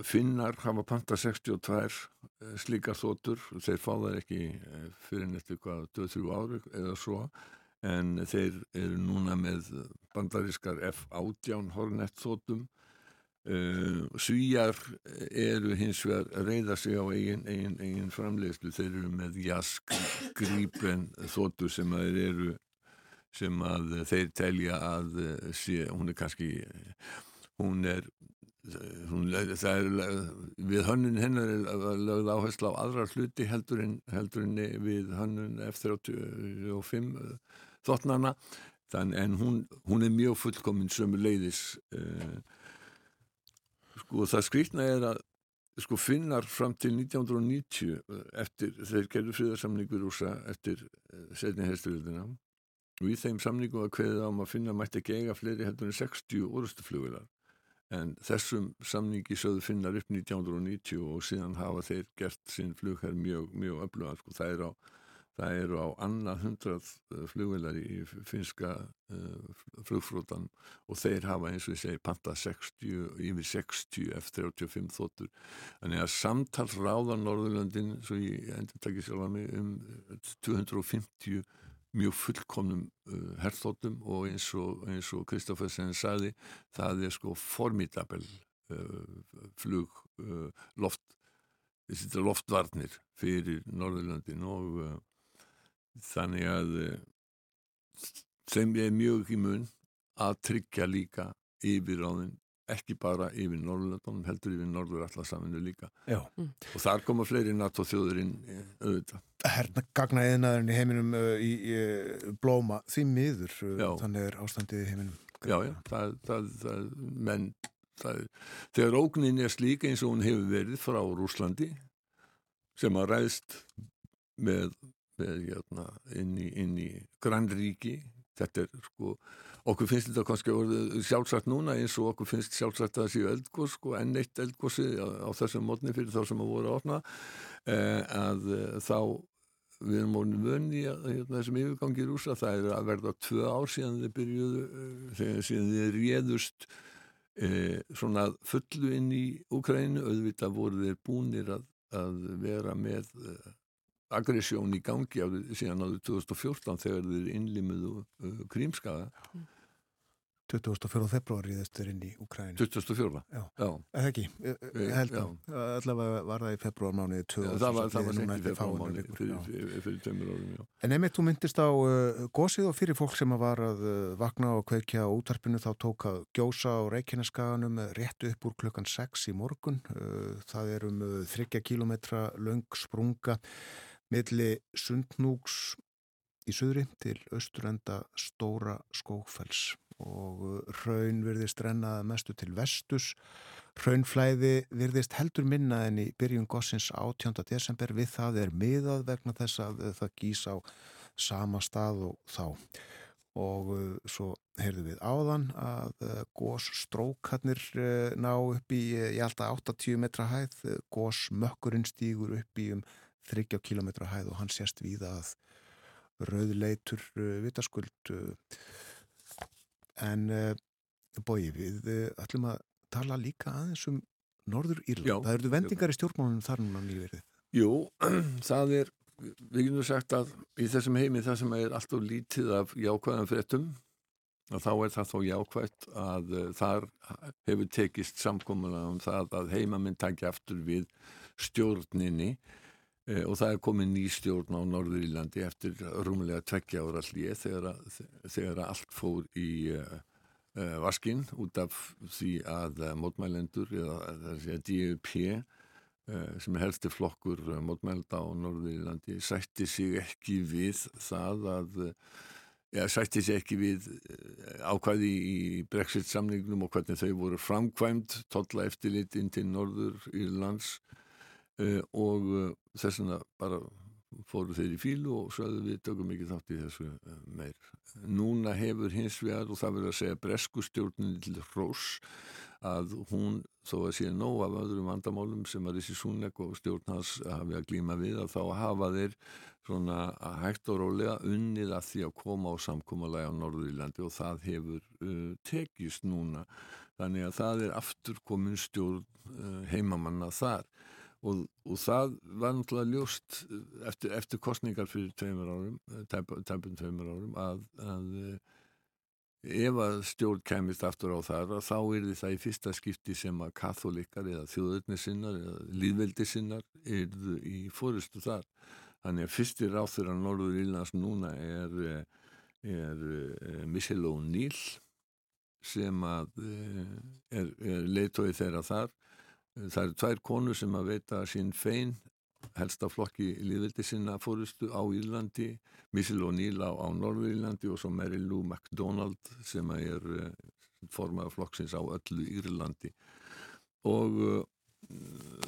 Finnar hafa panta 62 eh, slíkar þóttur, þeir fá það ekki eh, fyrir nættu hvað 2-3 ári eða svo. En þeir eru núna með bandarískar F-18 hornett þóttum uh, Svíjar eru hins vegar að reyða sig á eigin, eigin, eigin framlegslu, þeir eru með jask grípen þóttu sem að þeir eru sem að þeir telja að sé, hún er kannski hún er er við hönnun hennar er lögð áherslu á aðra hluti heldur en, heldur en við hönnun F35 þottnana en hún, hún er mjög fullkominn sömu leiðis eh, sko það skrýtna er að sko finnar fram til 1990 eftir þeir gerðu fríðarsamningur úrsa eftir eh, setni hersturöldina og í þeim samningu að hverða ám að finna mætti ekki eiga fleiri heldur en 60 orðstuflugular en þessum samningi sögðu finnar upp 1990 og síðan hafa þeir gert sinn flugherr mjög, mjög öfluga sko. það eru á, er á annað hundrað eh, flugvelar í finska uh, flugfrótan og þeir hafa eins og ég segi panta 60, yfir 60 F-35 þóttur þannig að samtals ráðar Norðurlöndin svo ég endur takkið sjálf að mig um 250 mjög fullkomnum uh, herþóttum og eins og, og Kristoffersen saði það er sko formidabel uh, flug uh, loft loftvarnir fyrir Norðurlandin og uh, þannig að uh, þeim er mjög í mun að tryggja líka yfiráðin ekki bara yfir Norrlöndunum, heldur yfir Norður allarsaminu líka. Já. Og þar koma fleiri NATO þjóðurinn eh, auðvitað. Herna gagna eðnaðurinn í heiminum uh, í, í blóma því miður, uh, Já. þannig er ástandið í heiminum. Já, já, það, það, það, menn, það, þegar ógnin er slík eins og hún hefur verið frá Rúslandi sem að ræðst með, með hérna, inn í, inn í grannríki, þetta er sko, okkur finnst þetta kannski sjálfsagt núna eins og okkur finnst sjálfsagt að það séu eldgós, sko, enn eitt eldgósi á, þessum mótni fyrir þá sem að voru að opna, eh, að eh, þá við erum orðin vönni að hérna, þessum yfirgangi rúsa, það er að verða tvö ár síðan þið byrjuðu, eh, síðan þið réðust eh, svona fullu inn í Úkrænu, auðvitað voru þeir búnir að, að vera með aggressjón í gangi síðan árið 2014 þegar þeir innlimuðu uh, krímskaða 24. februari þessir inn í Ukrænu. 2004 Já. Já. Eða ekki, eh, Eh, held að allavega var það í Já, ár það sem var, það var núna eftir vikur, fyrir, tveimur árum. En einmitt þú myndist á uh, gósið og fyrir fólk sem var að uh, vakna og kveikja útarpinu þá tók að gjósa á Reykjaneskaganum rétt upp úr klukkan 6 í morgun. Uh, það er um uh, 30 kilometra löng sprunga milli Sundnúks í suðri til austurenda Stóra Skógfells og uh, raun virðist rennaða mestu til vestus. Raunflæði virðist heldur minna en í byrjun gossins 18. desember við það er miðað vegna þess að uh, það gís á sama stað og þá. Og uh, svo heyrðum við áðan að gósstrókarnir ná upp í, ég held að 80 metra hæð, gósmökkurinn stígur upp í um 30 kilometra hæð og hann sést víða að rauðleitur uh, vitaskuld uh, en uh, bói við ætlum að tala líka aðeins um Norður Írland. Það eru vendingar í stjórnmálunum þar núna nýverið. Jú, það er, við getum sagt að í þessum heimi það sem er alltaf lítið af jákvæðan fréttum og þá er það þó jákvætt að uh, þar hefur tekist samkomulega um það að heimaminn takja aftur við stjórninni og það er komið ný stjórn á Norður Írlandi eftir rúmlega tveggja ára hlýje þegar, þegar allt fór í uh, uh, vaskinn út af því að uh, mótmælendur eða er að DUP eh, sem er helsti flokkur eh, mótmælda á Norðurlandi sætti sig ekki við það að ja, sætti sig ekki við eh, ákvæði í Brexit samningnum og hvernig þau voru framkvæmd tolla eftirlit inn til Norður Írlands og uh, þess vegna bara fóru þeir í fílu og sögðu við tökum ekki þátt í þessu uh, meir. Núna hefur hins vegar og það verður að segja bresku stjórnin til Rós að hún þó að sé nóg af öðrum vandamálum sem að Rissi Súnek og stjórn hans hafi að glíma við að þá hafa þeir svona hægt og rólega unnið að því að koma á samkómalægi á Norðurílandi og það hefur uh, tekist núna þannig að það er aftur komin stjórn uh, heimamanna þar og, og það var náttúrulega ljóst uh, eftir, eftir kostningar fyrir tveimur árum, tæp- tæpum tveimur árum að, að uh, ef að stjórn kemist aftur á þar þá er það í fyrsta skipti sem að katholikar eða þjóðurnisinnar eða líðveldisinnar eru í fórustu þar. Þannig að fyrstir ráþur að Norður Írlands núna er, eh, er, er Michelle O'Neill sem að eh, er, er leitói þeirra þar. Það eru tvær konur sem að veita sín fein helsta flokki líðveldi sinna fórustu á Írlandi Michelle O'Neill á, á Norður-Írlandi og svo Mary Lou MacDonald sem er uh, formaður flokksins á öllu Írlandi. Og uh,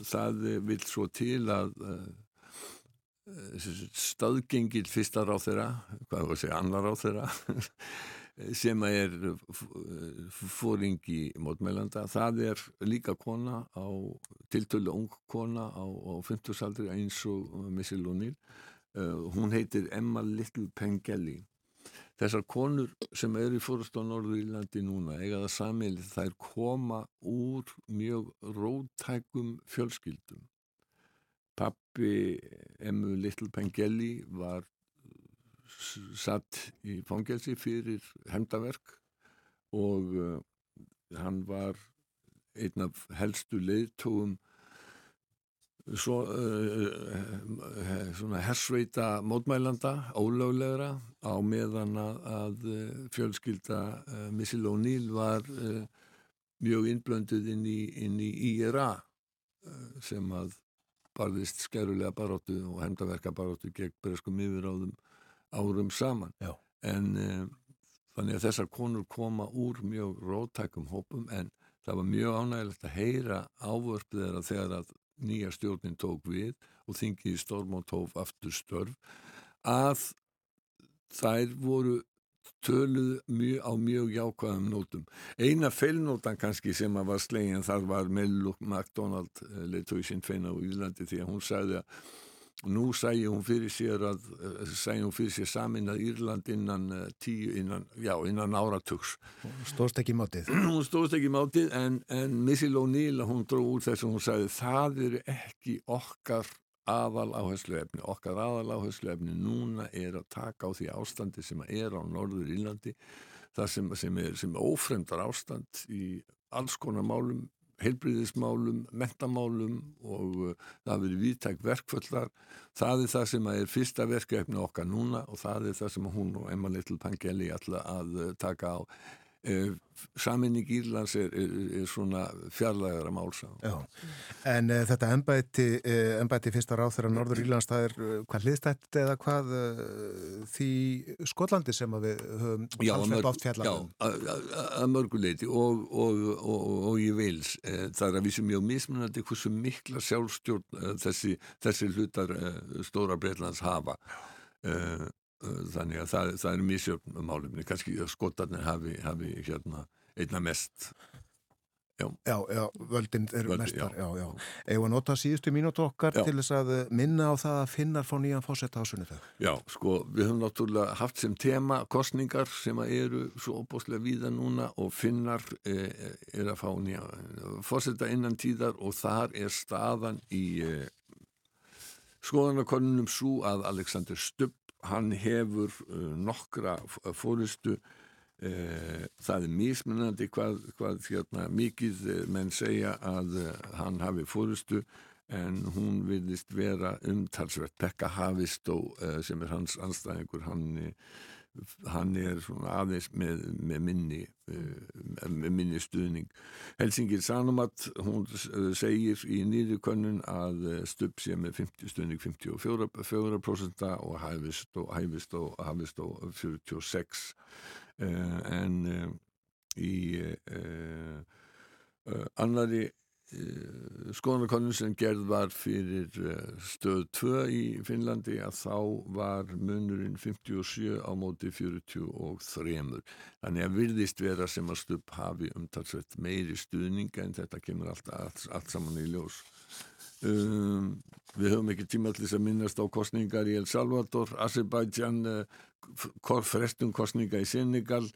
það vil svo til að uh, staðgengil fyrsta ráð þeirra hvað var að segja, annar ráð þeirra sem er fóringi mótmælanda það er líka kona á tiltölu ung kona á, á 50 aldri eins og Michelle O'Neill Uh, hún heitir Emma Little Pengelly þessar konur sem eru í fórust á Norður Írlandi núna eiga það samil þær koma úr mjög rótækum fjölskyldum. Pappi Emmu Little Pengelly var satt í fangelsi fyrir hemdaverk og uh, hann var einn af helstu leiðtóum svo uh, svona hersveita mótmælanda, ólöglegra á meðan að, að fjölskylda uh, Missile O'Neill var uh, mjög innblönduð inn í, inn í IRA sem að barðist skerulega baróttu og hendaverka baróttu gegn breskum yfiráðum árum saman Já. en um, þannig að þessar konur koma úr mjög rótækum hópum en það var mjög ánægilegt að heyra ávörp þeirra þegar að nýja stjórnin tók við og þingið Stormótt hóf aftur störf að þær voru töluð mjög, á mjög jákvæðum nótum. Eina feilnótan kannski sem að var slegin þar var Melluk MacDonald leitói sinn feina á Ílandi því að hún sagði að nú sæði hún fyrir sér að sæði hún fyrir sér samin að Írland innan tíu, innan, já, innan áratugs. Stóðst ekki mátið. hún stóðst ekki mátið en, en Missil O'Neill hún dró úr þess að hún sagði það eru ekki okkar aðal áherslu efni, okkar aðal áherslu efni núna er að taka á því ástandi sem er á Norður Írlandi það sem, sem er, er ófremdar ástand í alls konar málum heilbriðismálum, mentamálum og uh, það verið viðtæk verkföllar það er það sem er fyrsta verkefni okkar núna og það er það sem hún og Emma Little Pangeli ætla að uh, taka á saminning Írlands er, er, er svona fjarlægara málsá En uh, þetta ennbæti uh, ennbæti fyrsta ráð þegar Norður Írlands það er hvað hliðstætt eða hvað því Skotlandi sem að við höfum alveg oft fjallar að mörguleiti og, og, og, og ég veils það er að við sem mjög mismunandi hversu mikla sjálfstjórn þessi, þessi hlutar stóra Breitlands hafa þannig að það, það er mísjöfn um málumni, kannski skotarnir hafi, hafi hérna einna mest Já, já, já völdin eru Völdi, mestar já. já, já. Eða nota síðustu mínútu okkar Já. til þess að minna á það að finnar fá nýjan fósetta á sunnitag Já, sko, við höfum náttúrulega haft sem tema kostningar sem eru svo opbóslega víða núna og finnar e, er að fá nýja fórseta innan tíðar og þar er staðan í e, skoðanakonunum svo að Alexander Stubb hann hefur uh, nokkra fórustu uh, það er mismunandi hvað, hvað hérna, mikið menn segja að uh, hann hafi fórustu en hún vilist vera umtalsvert. Pekka Havistó sem er hans anstæðingur hann, hann er aðeins með, með minni með minni stuðning. Helsingir Sanomat hún segir í nýðukönnun að stupp sé með 50 stuðning 54% og hæfist og hæfist og hæfist og 46 en í annari skoðanakonun sem gerð var fyrir stöð 2 í Finnlandi að þá var munurinn 57 á móti 43 þannig að virðist vera sem að stupp hafi umtalsveit meiri stuðninga en þetta kemur allt, allt, allt saman í ljós. Um, við höfum ekki tíma til þess að minnast á kostningar í El Salvador, Azerbaijan uh, frestum kostninga í Senegal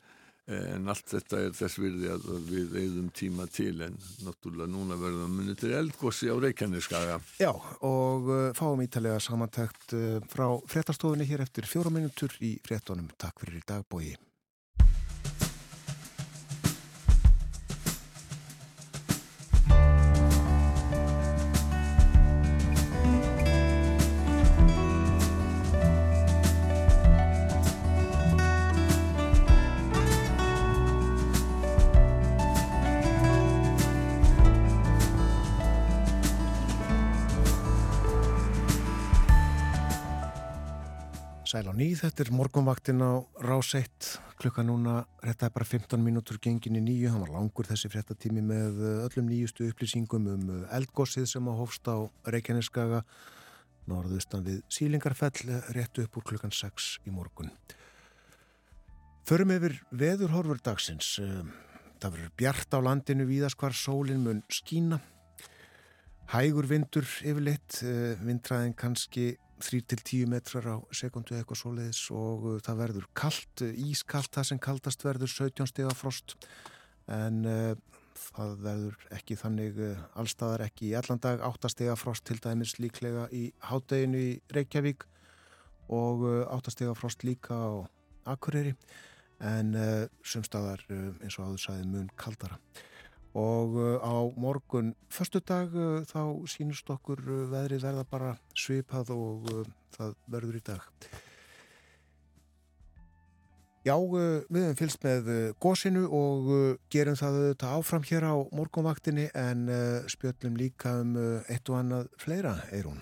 en allt þetta er þess virði að við eigðum tíma til en náttúrulega núna verðum að munið til eldgósi á Reykjaneskaga. Já, og uh, fáum ítalega samantækt uh, frá fréttastofunni hér eftir fjóra minútur í fréttonum. Takk fyrir í dag, bói. Þetta er morgunvaktin á Ráseitt, klukka núna, þetta er bara 15 mínútur gengin í nýju, hann var langur þessi fréttatími með öllum nýjustu upplýsingum um eldgossið sem á hófst á Reykjaneskaga, norðustan við Sílingarfell, réttu upp úr klukkan 6 í morgun. Förum yfir veðurhorfur dagsins, það verður bjart á landinu víðast hvar sólinn mun skína, hægur vindur yfirleitt, vindræðin kannski 3-10 metrar á sekundu eitthvað svoleiðis og uh, það verður kallt, ískallt það sem kaldast verður 17 steg af frost. En uh, það verður ekki þannig uh, allstaðar ekki í allan dag. 8 steg af frost til dæmis líklega í hádeginu í Reykjavík og 8 steg af frost líka á Akureyri. En uh, sumstaðar uh, eins og áður sæði mun kaldara og uh, á morgun förstu dag uh, þá sínust okkur uh, veðrið verða bara svipað og það verður í dag Já, við hefum fylgst með gósinu og gerum það auðvitað áfram hér á morgunvaktinni en spjöllum líka um eitt og annað fleira, Eirún.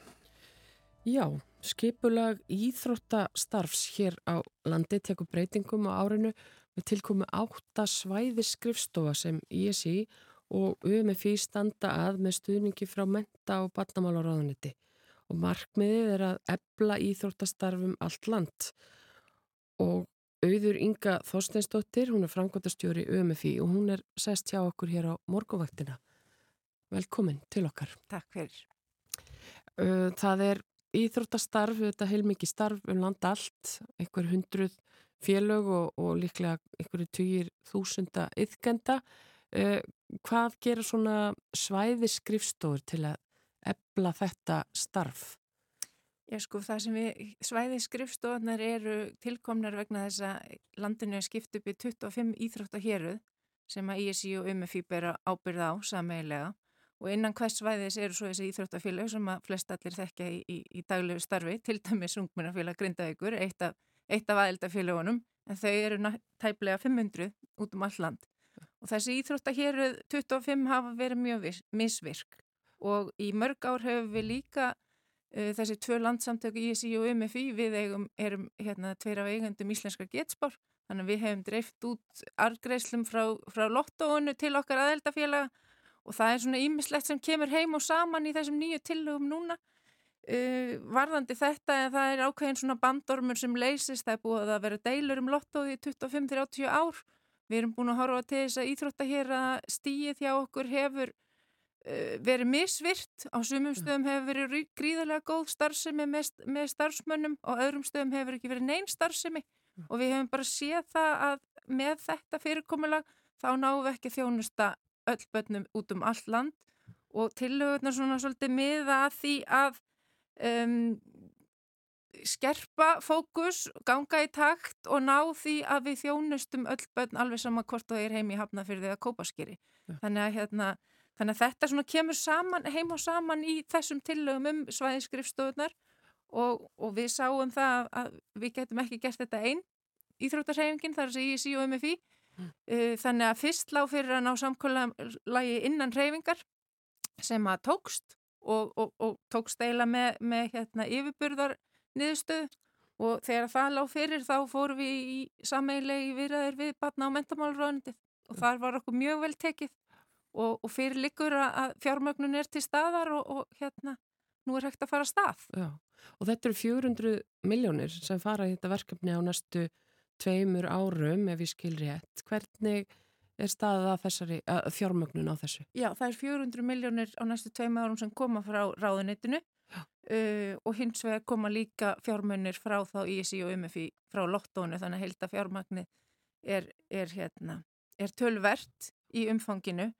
Já, skipulag íþróttastarfs hér á landi tekur breytingum á árinu með tilkomi átta svæði skrifstofa sem ISI og UMFI standa að með stuðningi frá menta og barnamálaráðuniti og markmiðið er að ebla íþróttastarfum allt land og auður Inga Þorsteinsdóttir, hún er framkvæmtastjóri UMFI og hún er sest hjá okkur hér á morguvaktina. Velkomin til okkar. Takk fyrir. Það er íþróttastarf, þetta heilmikið starf um land allt, einhver hundruð félög og, og líklega einhverju týjir þúsunda yðgenda. Hvað gerir svona svæði skrifstofur til að ebla þetta starf? Já sko það sem við, svæði skrifstofunar eru tilkomnar vegna þess að landinu er skipt upp í 25 íþróttahéruð sem að ISI og UMFI bera ábyrða á sameilega og innan hvers svæðis eru svo þessi íþróttafélag sem að flest allir þekkja í, í, í daglegu starfi, til dæmis ungmennafélag Grindavíkur, eitt af, eitt af aðeldafélagunum en þau eru tæplega 500 út um all land. Og þessi íþróttahéruð 25 hafa verið mjög misvirk. Og í mörg ár hefur við líka uh, þessi tvö landsamtöku ISI og UMFI við eigum, erum hérna tveir af eigandum íslenskar getspár. Þannig að við hefum dreift út argreislum frá, frá lottóinu til okkar aðeldafélaga og það er svona ímislegt sem kemur heim og saman í þessum nýju tillögum núna uh, varðandi þetta en það er ákveðin svona bandormur sem leysist það er búið að vera deilur um lottóði í 25-30 ár við erum búin að horfa til þess að íþrótta hér að stíið hjá okkur hefur Eh, verið misvirt, á sumum mm. stöðum hefur verið gríðarlega góð starfsemi með, með starfsmönnum og öðrum stöðum hefur ekki verið neinn starfsemi mm. og við hefum bara séð það að með þetta fyrirkomulag þá náum við ekki þjónusta öll börnum út um allt land og tillögurnar svona svolítið miða að því að um, skerpa fókus, ganga í takt og ná því að við þjónustum öll börn alveg sama hvort það er heim í hafnafyrði eða kópaskeri. Ja. Þannig að hérna Þannig að þetta svona kemur saman, heim og saman í þessum tillögum um svæðiskrifstofunar og, og við sáum það að við getum ekki gert þetta einn íþróttarhefingin, þar sé ég sí og MFI. Mm. Uh, þannig að fyrst lág fyrir að ná samkólalagi innan hrefingar sem að tókst og, og, og tókst eila með, með hérna, yfirburðar niðurstöðu og þegar það lág fyrir þá fórum við í sameilegi viðraðir við batna á mentamáluröðundi og þar var okkur mjög vel tekið og, og fyrir likur að fjármögnun er til staðar og, hérna nú er hægt að fara að stað. Já, og þetta eru 400 miljónir sem fara í þetta verkefni á næstu tveimur árum ef ég skil rétt. Hvernig er staðið að þessari að fjármögnun á þessu? Já, það er 400 miljónir á næstu tveimur árum sem koma frá ráðunitinu uh, og hins vegar koma líka fjármögnir frá þá ISI og UMFI frá lottónu þannig að heilta fjármögni er, er, hérna, er tölvert í umfanginu.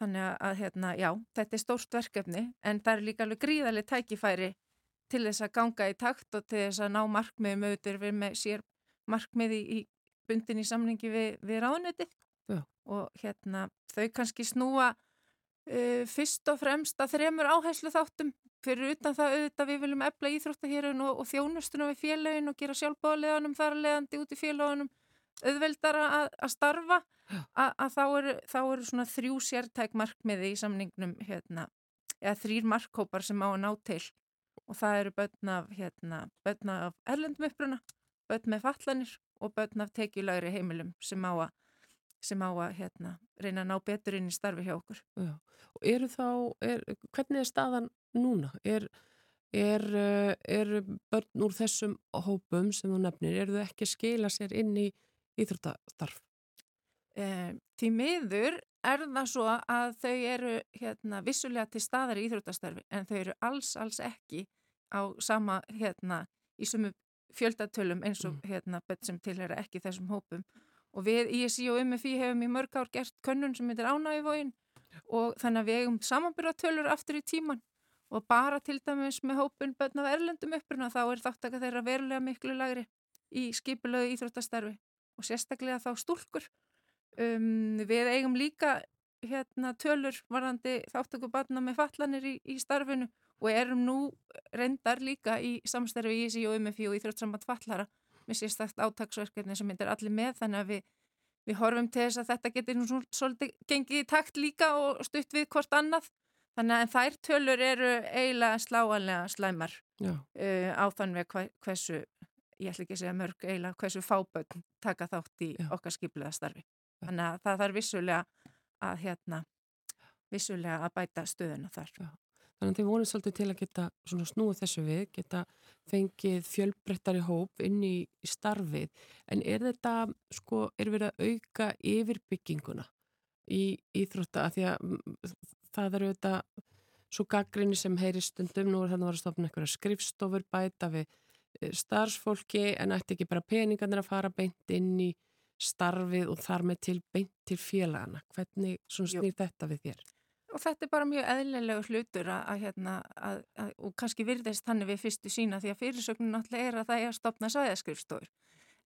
Þannig að hérna, já, þetta er stórt verkefni en það er líka alveg gríðarlega tækifæri til þess að ganga í takt og til þess að ná markmiðum. Auðvitað við með sér markmiði í, bundin í samlingi við, við ráðneti og hérna þau kannski snúa uh, fyrst og fremst að þremur áherslu þáttum fyrir utan það auðvitað við viljum ebla íþróttahérun og, og þjónustunum við félagin og gera sjálfbóðleganum þar að leiðandi út í félagunum auðveldara að, að starfa. Að, að þá eru, þá eru svona þrjú sértæk markmiði í samningnum hérna, eða þrýr markkópar sem á að ná til. Og það eru börn af, hérna, börn af erlendum uppruna, börn með fallanir og börn af tekjulegri heimilum sem á að, sem á að hérna, reyna að ná betur inn í starfi hjá okkur. Já. Og eru þá, er, hvernig er staðan núna? Er, er, eh, er börn úr þessum hópum sem þú nefnir, eru þau ekki skila sér inn í íþróttastarf? E, því miður er það svo að þau eru hérna, vissulega til staðar í íþróttastarfi en þau eru alls, alls ekki á sama, hérna, í sumu fjöldatölum eins og mm. hérna, bett sem tilhera ekki þessum hópum og við ISI og MFI hefum í mörg ár gert könnun sem heitir ánægivógin og þannig að við eigum samanbyrjatölur aftur í tíman og bara til dæmis með hópun bönn af erlendum uppruna þá er þáttaka þeirra verulega miklu lagri í skipulögu íþróttastarfi. Og sérstaklega þá stúlkur. Um, við eigum líka hérna, tölur varðandi þáttökubarna með fallanir í, í starfinu. Og erum nú reyndar líka í samstarfi ISI og UMFI og í þrjóttsamband fallara með sérstakt átagsverkefni sem myndir allir með þannig að við, við horfum til þess að þetta getur nú svolítið gengið í takt líka og stutt við hvort annað. Þannig að þær tölur eru eiginlega sláanlega slæmar uh, á þann veg hversu ég ætla ekki að segja mörg eiginlega hversu fábögn taka þátt í Já. okkar skipliða starfi. Þannig að það þarf vissulega að hérna vissulega að bæta stöðuna þar. Já. Þannig að þið vonum svolítið til að geta snúið þessu við, geta fengið fjölbrettari hóp inn í, starfið. En er þetta, sko, er verið að auka yfirbygginguna í Íþrótta? Því að það eru þetta svo gaggrinni sem heyri stundum, nú er þannig að vera að stofna einhverja skrifstofur bæta við eh, starfsfólki en ætti ekki bara peningarnir að fara beint inn í starfið og þar með til beint til félagana. Hvernig snýr þetta við þér? Og þetta er bara mjög eðlilega hlutur að, að, hérna, að, og kannski virðist þannig við fyrstu sína því að fyrirsöknun náttúrulega er að það er að stopna sæðaskrifstofur.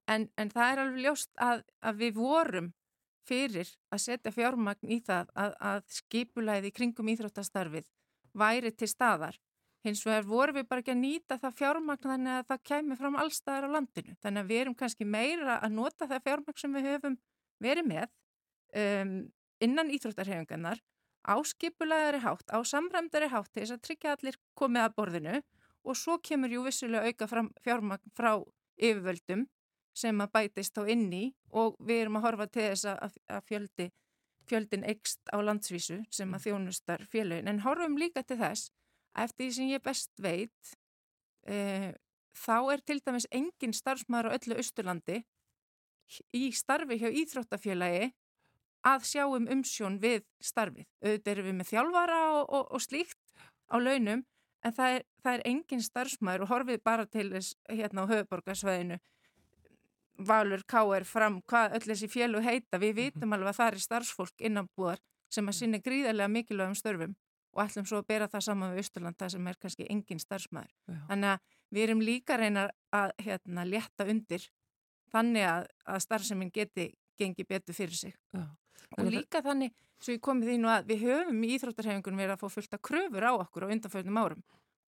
En, en það er alveg ljóst að við vorum fyrir að setja fjármagn í það að skipulæði kringum íþróttastarfið væri til staðar. Hins vegar vorum við bara ekki að nýta það fjármagn þannig að það kemur fram allstaðar á landinu. Þannig að við erum kannski meira að nota það fjármagn sem við höfum verið með um, innan íþróttarhefingarnar áskipulegari hátt, á samræmdari hátt til þess að tryggja allir komið að borðinu og svo kemur jú vissulega auka fjármagn frá yfirvöldum sem að bætist þá inni og við erum að horfa til þess að, að fjöldi, fjöldin ekst á landsvísu sem að mm. þjónustar fjölun en horfum líka til þess að eftir því sem ég best veit e, þá er til dæmis engin starfsmaður á öllu Östurlandi í starfi hjá Íþróttafélagi að sjá um umsjón við starfið. Auðvitað erum við með þjálfara og, og, og slíkt á launum en það er, það er engin starfsmæður og horfið bara til þess hérna á höfuborgarsvæðinu valur káer fram hvað öll þessi fjölu heita. Við vitum alveg að það er starfsfólk innanbúðar sem að sinna gríðarlega mikilvægum störfum og ætlum svo að bera það saman við Östurlanda sem er kannski engin starfsmæður. Já. Þannig að við erum líka reyna að hérna, létta undir þannig að, að starfseminn geti gengi betur fyrir sig. Já og líka þannig, svo ég komið því nú að við höfum í Íþróttarhefingunum verið að fá fullt að kröfur á okkur á undanfjöldum árum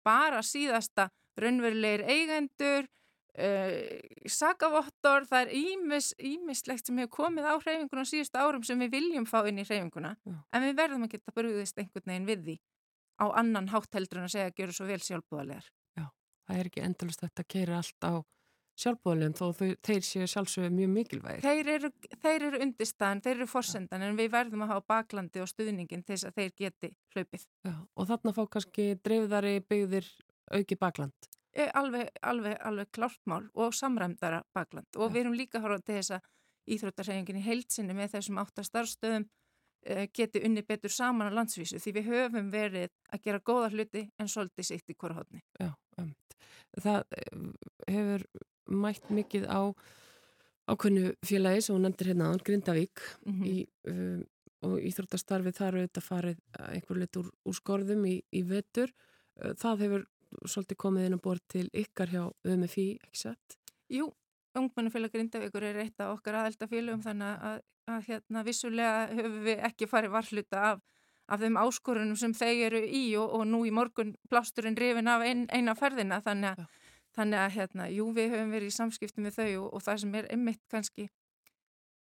bara síðasta raunverulegir eigendur uh, sakavottor það er ímis, ímislegt sem hefur komið á hreyfinguna á síðustu árum sem við viljum fá inn í hreyfinguna Já. en við verðum að geta brúðist einhvern veginn við því á annan hátteldur en að segja að gera svo vel sjálfbúðalegar Já, það er ekki endalust að þetta keira allt á sjálfbóðlum þó þau, þeir séu sjálfsögðu mjög mikilvægir. Þeir eru, þeir eru undirstaðan, þeir eru forsendan en við verðum að hafa baklandi og stuðningin þess að þeir geti hlaupið. Já, og þarna fá kannski dreifðari byggðir auki bakland? E, alveg, alveg, alveg klártmál og samræmdara bakland og Já. við erum líka horfað til þess að Íþróttarhefingin í heilsinni með þessum áttastarfstöðum e, geti unni betur saman á landsvísu því við höfum verið að gera góða hluti en svolítið sitt í korhóttni. Já, um, það e, hefur mætt mikið á ákveðnu félagi sem hún nefndir hérna án Grindavík mm -hmm. í, um, og Íþróttastarfið þar þetta farið einhver lit úr, úr skorðum í, í vetur uh, það hefur svolítið komið inn á bort til ykkar hjá UMFI, ekki satt? Jú, Ungmennafélag Grindavíkur er eitt af okkar aðeldafélagum þannig að, að hérna vissulega höfum við ekki farið varhluta af, af þeim áskorunum sem þeir eru í og, og nú í morgun plásturinn rifin af ein, eina ferðina þannig að Þannig að hérna, jú við höfum verið í samskiptum með þau og, og það sem er einmitt kannski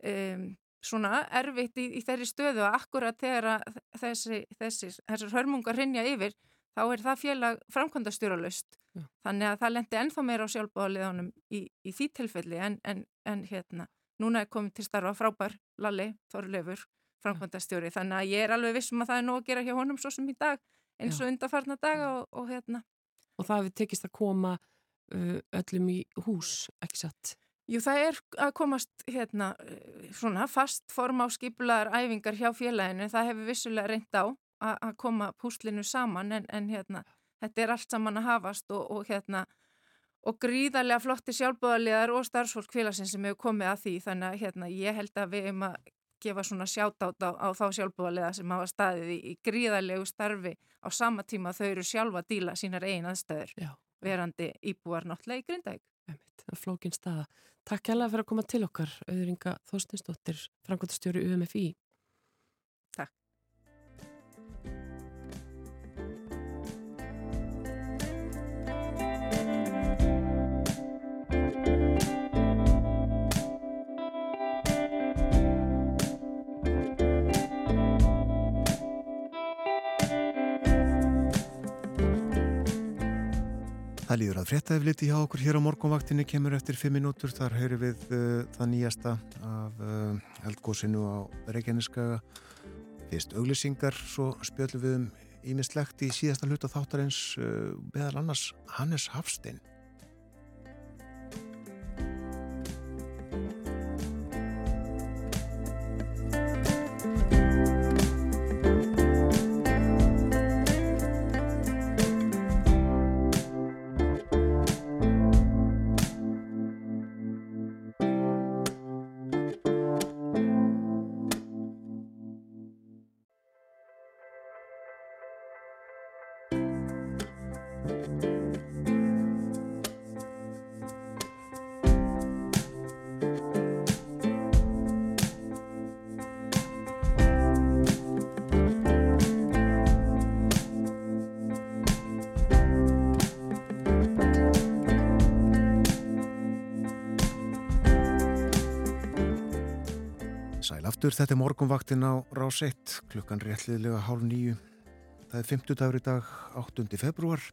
um, svona erfitt í, í þeirri stöðu að akkurat þegar þessi, þessi, þessar hörmungar rinja yfir þá er það félag framkvæmdastjóralust. Ja. Þannig að það lendi ennþá meira á sjálfbáðaliðanum í, í því tilfelli en, en, en hérna, núna er komið til starfa frábær Lalli Þorlefur, framkvæmdastjóri. Þannig að ég er alveg vissum að það er nóg að gera hjá honum svo sem í dag eins og undarfarna daga og, og hérna. Og það hefur tekist að koma öllum í hús, ekki satt? Jú, það er að komast hérna svona fast form á skipulaðar æfingar hjá félaginu, það hefur vissulega reynd á að koma púslinu saman en, en hérna þetta er allt saman að hafast og, og hérna og gríðarlega flotti sjálfbúðarlegar og starfsfólk félagsins sem hefur komið að því þannig að hérna ég held að við erum að gefa svona sjátátt á, á þá sjálfbúðarlega sem hafa staðið í, í gríðarlegu starfi á sama tíma þau eru sjálfa að díla sínar eigin aðstæður. Já verandi íbúar náttúrulega í Grindavík. Flókin staða. Takk hjálpa fyrir að koma til okkar, auðringa Þorstinsdóttir, frangotastjóri UMFI. Það líður að fréttaefliti hjá okkur hér á morgunvaktinni kemur eftir 5 minútur. Þar heyrir við uh, það nýjasta af uh, eldgósinu á Reykjaneskaga. Fyrst auglisingar, svo spjöldum við um ímislegt í síðasta hluta þáttarins uh, meðal annars Hannes Hafstein. Aftur, þetta er morgunvaktin á rás 1, klukkan réttliðlega hálf nýju. Það er 50 dagur í dag, 8. februar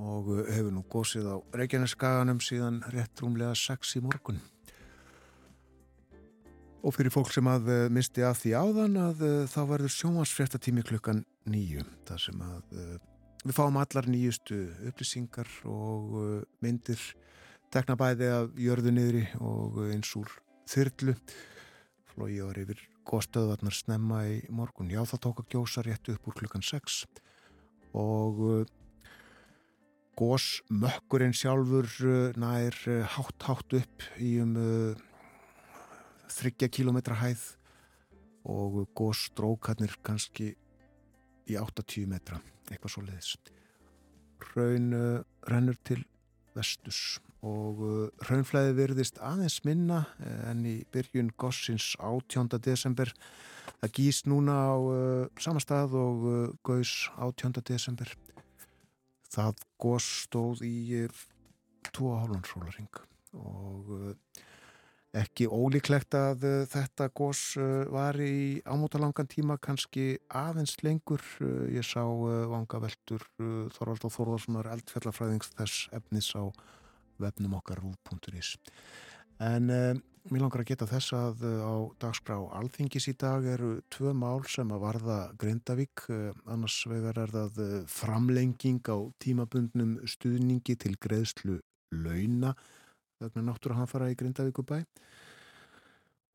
og hefur nú gósið á Reykjaneskaganum síðan rétt rúmlega 6 í morgun. Og fyrir fólk sem að eh, misti að því áðan að eh, þá verður sjómasfréttatími klukkan nýju. Það sem að eh, við fáum allar nýjustu upplýsingar og myndir tekna bæði af jörðu niðri og eins úr þyrlu flói var yfir góðstöðvarnar snemma í morgun. Já, það tók að gjósa rétt upp úr klukkan 6 og uh, góðsmökkurinn sjálfur uh, nær uh, hátt hátt upp í um þryggja kilometra hæð og góðstrókarnir kannski í 80 metra, eitthvað svo leiðis. Raun rennur til vestus og uh, raunflæði virðist aðeins minna eh, en í byrjun gossins 18. desember það gýst núna á uh, sama stað og uh, gaus 18. desember það goss stóð í 2,5 sólaring og ekki ólíklegt að þetta goss var í ámótalangan tíma kannski aðeins lengur. Ég sá vanga veldur Þorvald og Þorvaldssonar eldfjallafræðings þess efnis á vefnum okkar rúf.is en um, mér langar að geta þess að á dagskrá alþingis í dag eru tvö mál sem að varða Grindavík, annars vegar er það framlenging á tímabundnum stuðningi til greiðslu launa vegna náttúrulega hann fara í Grindavíkubæ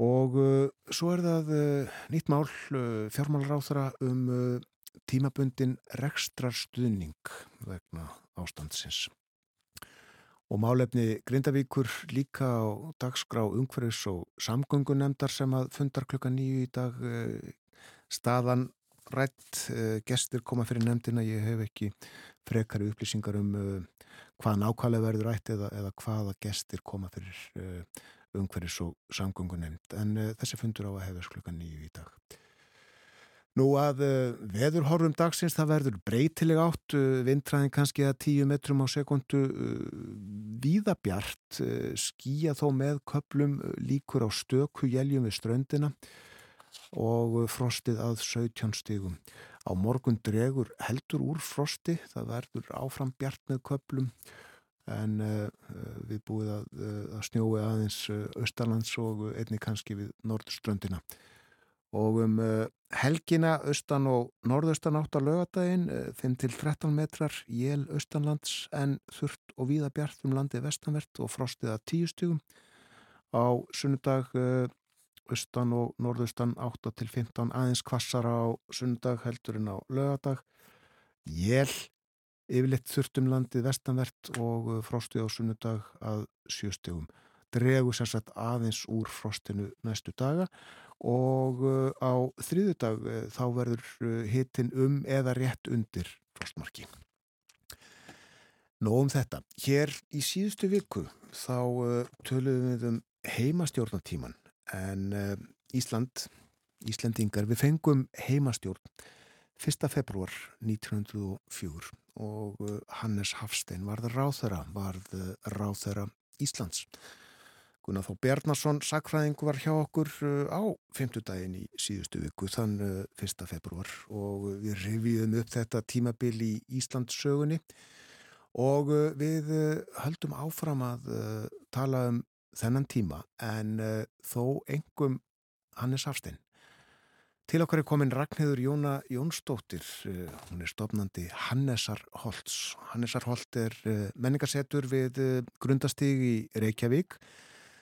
og svo er það nýtt mál fjármálráþara um tímabundin rekstrar stuðning vegna ástandsins. Og málefni Grindavíkur líka á dagskrá umhverfis og samgöngunemdar sem að fundar klukka nýju í dag eh, staðan rætt eh, gestur koma fyrir nefndina, ég hef ekki frekari upplýsingar um hvað nákvæmlega verður rætt eða, eða hvaða gestur koma fyrir umhverfis og samgöngunemd en þessi fundur á að hefast klukka nýju í dag Nú að uh, veðurhorfum dagsins það verður breytileg átt, uh, vindræðin kannski að 10 metrum á sekundu, uh, víðabjart, skýja þó með köplum líkur á stöku jæljum við ströndina og frostið að 17 stígum. Á morgun dregur heldur úr frosti, það verður áfram bjart með köplum en við búið að, að snjói aðeins austalands og einni kannski við nordströndina og um uh, helgina austan og norðaustan átt á lögadaginn 5-13 uh, metrar jél austanlands en þurft og víða bjart um landið vestanvert og frostið að 10 stugum á sunnudag uh, austan og norðaustan 8-15 aðeins kvassar á sunnudag heldurinn á lögadag jél yfirleitt þurft um landið vestanvert og frostið á sunnudag að 7 stugum dregur sérsagt aðeins úr frostinu næstu daga og uh, á þriðudag uh, þá verður hitin um eða rétt undir frostmarki. Nó um þetta. Hér í síðustu viku þá töluðum við um heimastjórnatíman en Ísland, Íslandingar, við fengum heimastjórn 1. februar 1904 og Hannes Hafstein varð ráþöra, varð ráþöra Íslands. Gunnar Þó Bjarnason, sakfræðingu var hjá okkur uh, á femtudaginn í síðustu viku, þann 1. Uh, februar og við reviðum upp þetta tímabil í Íslandssögunni og uh, við uh, höldum áfram að uh, tala um þennan tíma en þó engum Hannes Hafstein. Til okkar er komin Ragnhildur Jóna Jónsdóttir, hún er stofnandi Hannesar Holtz. Hannesar Holt er menningarsetur við grundastig í Reykjavík,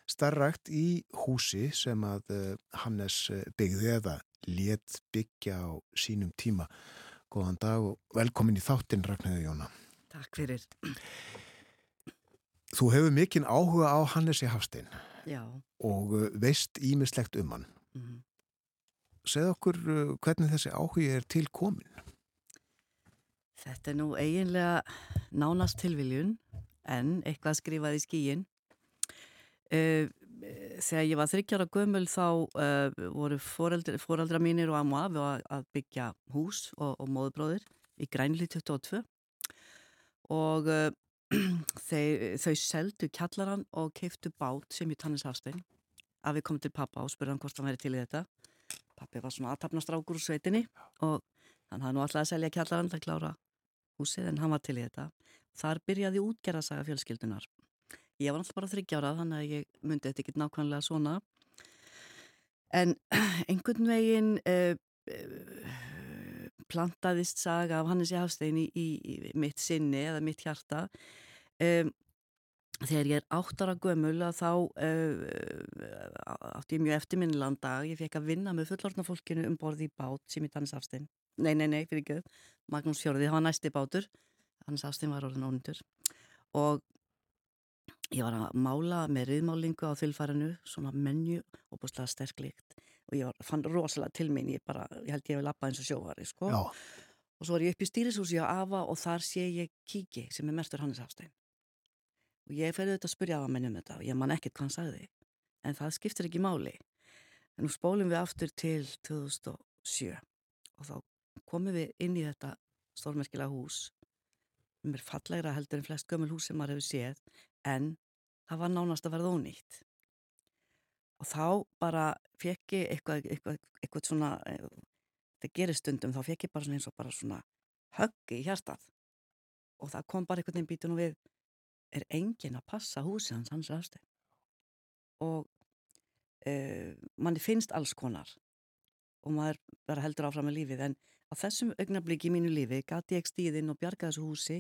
starrakt í húsi sem að Hannes byggði eða let byggja á sínum tíma. Góðan dag og velkomin í þáttinn Ragnhildur Jóna. Takk fyrir. Þú hefur mikinn áhuga á Hannesi Hafstein Já. og uh, veist ímislegt um hann. Mm. Segð okkur uh, hvernig þessi áhuga er til komin? Þetta er nú eiginlega nánast tilviljun en eitthvað skrifað í skíin. Uh, þegar ég var þryggjára gömul þá voru foreldra mínir og amma að, að byggja hús og, og móðubróðir í Grænli 22 og þau, þau seldu kjallaran og keiftu bát sem í Tannis Hafstein. Að við komum til pappa og spurðum hvort hann væri til í þetta. Pappi var svona aðtapnastrákur úr sveitinni og hann hafði nú alltaf að selja kjallaran til að klára húsið en hann var til í þetta. Þar byrjaði útgerðasaga fjölskyldunar ég var alltaf bara þryggjárað þannig að ég myndi þetta ekki nákvæmlega svona. En einhvern veginn uh, uh, plantaðist saga af Hannes í, í, í mitt sinni eða mitt hjarta. Um, þegar ég er átt ára gömul að þá uh, átti ég mjög eftirminnilegan dag. Ég fekk að vinna með fullortna fólkinu um borði í bát sem í Hannes Jafstein. Nei, nei, nei, fyrir ekki Magnús Fjörði, það var næsti bátur. Hannes Jafstein var orðin ónundur og ég var að mála með riðmálingu á þylfærinu svona menju og búinlega sterklíkt og ég var, fann rosalega til minn, ég bara, ég held ég að lappa eins og sjóari, sko. Já. Og svo var ég upp í stýrishúsi á Ava og þar sé ég Kíki sem er mestur Hannes Hafstein. Og ég ferði auðvitað að spyrja Ava mennum þetta og ég man ekkert hvað hann sagði. En það skiptir ekki máli. En nú spólum við aftur til 2007 og þá komum við inn í þetta stórmerkilega hús. Mér fallegra heldur en flest gömul hús sem maður hefur séð en það var nánast að verða ónýtt og þá bara fekk ég eitthvað, eitthvað, eitthvað svona, eh, það gerir stundum, þá fekk ég bara svona eins og bara svona höggi í hjartað. Og það kom bara einhvern veginn bítun og við er engin að passa húsið hans hans aðstöð og uh, manni finnst alls konar og maður bara heldur áfram með lífið. En á þessum augnablíki í mínu lífi gati ég stíðinn og bjarga þessu húsi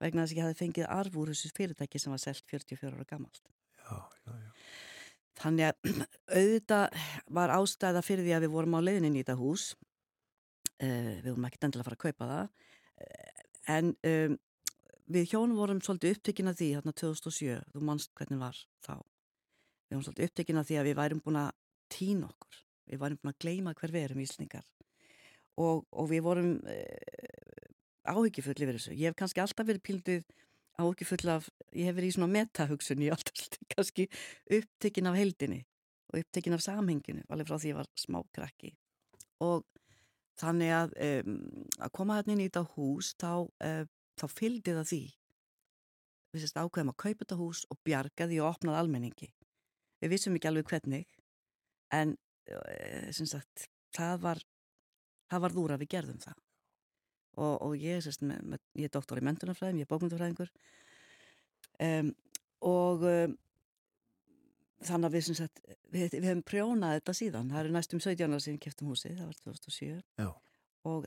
vegna þess að ég hafi fengið arf úr þessu fyrirtæki sem var selt 44 ára gammalt Já, já, já Þannig að auðvitað var ástæða fyrir því að við vorum á leiðinin í þetta hús. Uh, við vorum ekkert endilega að fara að kaupa það. Uh, en um, við hjónum vorum svolítið upptökin að því hérna 2007, þú mannst hvernig var þá. Við vorum svolítið upptökin að því að við værum búin að týna okkur. Við værum búin að gleima hver við erum íslningar. Og, og við vorum uh, áhyggjufulli fyrir þessu. Ég hef kannski alltaf verið píldið ákifull af, ég hef verið í svona metahugsun í alltaf kannski upptekinn af heldinni og upptekinn af samhenginu alveg frá því ég var smákrakki og þannig að um, að koma hérna inn í þetta hús þá, uh, þá fylgdi það því. Við sérst ákveðum að kaupa þetta hús og bjarga því og opnaði almenningi. Við vissum ekki alveg hvernig en uh, sem sagt það var það var þúra við gerðum það og, og ég, sérst, með, með, ég er doktor í mentunarfræðum, ég er bókmyndafræðingur um, og um, þannig að við, sagt, við, við hefum prjónað þetta síðan, það eru næstum 17 ára síðan kæftum húsið, það var 2007 Já. og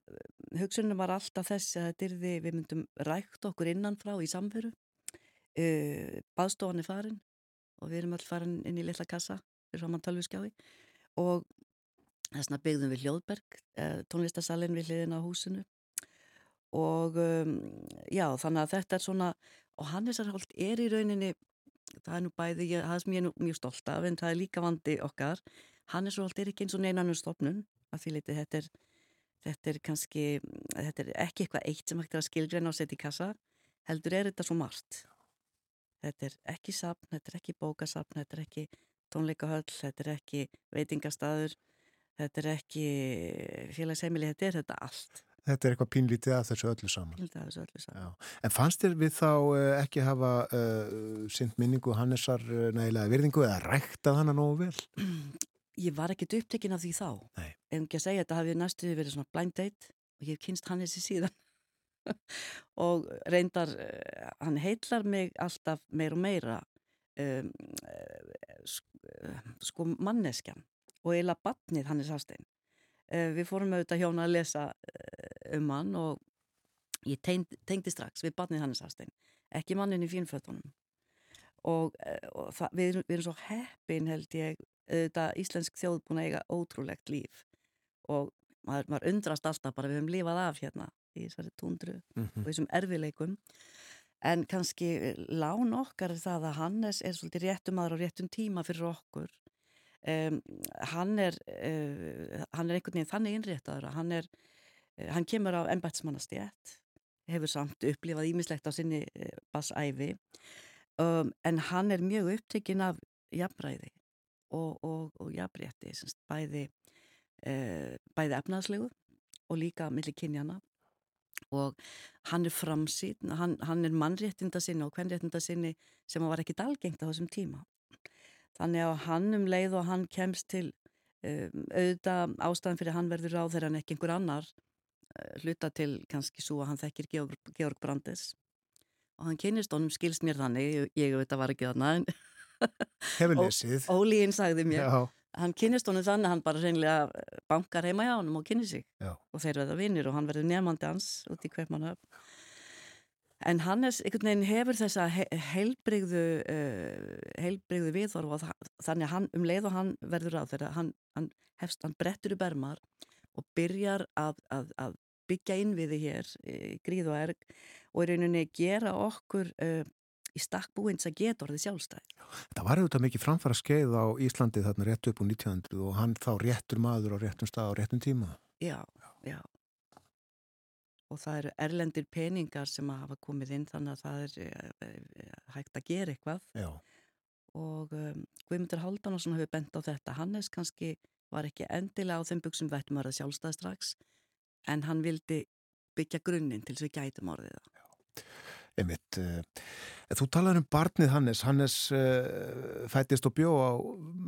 hugsunum var alltaf þess að við, við myndum rækt okkur innanfrá í samveru. Uh, baðstofan er farin og við erum öll farin inn í litla kassa fyrir saman tölviskjái og þess vegna byggðum við Hljóðberg tónlistasalinn við hliðin á húsinu og um, já þannig að þetta er svona og Hannesarholt er í rauninni það er nú bæði, ég, það sem ég er mjög stolt af en það er líka vandi okkar. Hannesarholt er ekki eins og neinanum stopnun að því litið þetta er þetta er kannski, þetta er ekki eitthvað eitt sem hægt er að skilgreina og setja í kassa heldur er þetta svo margt. Þetta er ekki sapn, þetta er ekki bókasapn þetta er ekki tónleikahöll þetta er ekki veitingastadur þetta er ekki félagsheimili þetta er þetta allt Þetta er eitthvað pínlítið að þessu öllu saman. Pínlítið að þessu öllu saman. Já. En fannst þér við þá uh, ekki hafa uh, eh, synd minningu Hannesar uh, nægilega virðingu eða ræktað hana nógu vel? Ég var ekkit upptekinn af því þá. Nei. En ekki að segja þetta hafi næstuði verið svona blind date og ég hef kynst Hannesi síðan. og reyndar, uh, hann heitlar mig alltaf meir og meira um, sko manneskjan og eila batnið Hannes Hafstein. Við fórum auðvitað hjóna að lesa um hann og ég tengdi strax við batnið Hannes Hafstein, ekki mannin í fínfötunum og, og það, við, við erum svo heppin held ég auðvitað íslensk þjóð búin að eiga ótrúlegt líf. Og maður, maður undrast alltaf bara við höfum lífað af hérna í þessari túndru mm -hmm. og þessum erfileikum en kannski lán okkar er það að Hannes er svolítið réttum aðra og réttum tíma fyrir okkur. Um, hann er uh, hann er einhvern veginn þannig innréttaður hann er, hann kemur á ennbætsmannastjætt hefur samt upplifað ímislegt á sinni uh, bassæfi um, en hann er mjög upptekinn af jafnræði og, og, og jafnrétti bæði eh, bæði efnaðslegu og líka millir kynjana og hann er framsýn, hann, hann er mannréttinda sinni og hvernréttinda sinni sem var ekki dalgengt á þessum tíma. Þannig að hann um leið og hann kemst til um, auðvitað ástæðan fyrir hann verður á þeirra en ekki einhver annar hluta til kannski svo að hann þekkir Georg, Georg Brandes. Og hann kynist honum skilst mér þannig, ég, ég veit að var ekki þarna en Hefur lesið. Ólíinn sagði mér. Já. Hann kynist honum þannig hann bara reynilega eh, bankar heima hjá honum og kynni sig. Já. og þeir verða vinnir og hann verður nefnandi hans út í Kveipmannhöf en Hannes einhvern veginn hefur þessa heilbrigðu uh, heilbrigðu viðhorf og þannig að hann um leið og hann verður á þeirra hann, hann, hefst, hann brettur í bermar og byrjar að, að, að byggja inn við því hér gríð og erg og í rauninni gera okkur uh, í stakkbúins að geta orðið sjálfstæð. Það var auðvitað mikið framfara skeið á Íslandi þarna rétt upp úr 1900 og hann þá réttur maður á réttum stað á réttum tíma. Já, já. Og það eru erlendir peningar sem að hafa komið inn þannig að það er eh, hægt að gera eitthvað. Já. Og um, Guðmundur Haldansson hefur bent á þetta. Hannes kannski var ekki endilega á þeim buksum vettum að sjálfstæð strax en hann vildi byggja grunninn til þess að við gætum orðið það. Einmitt, uh, þú talar um barnið Hannes, Hannes uh, fættist og bjó á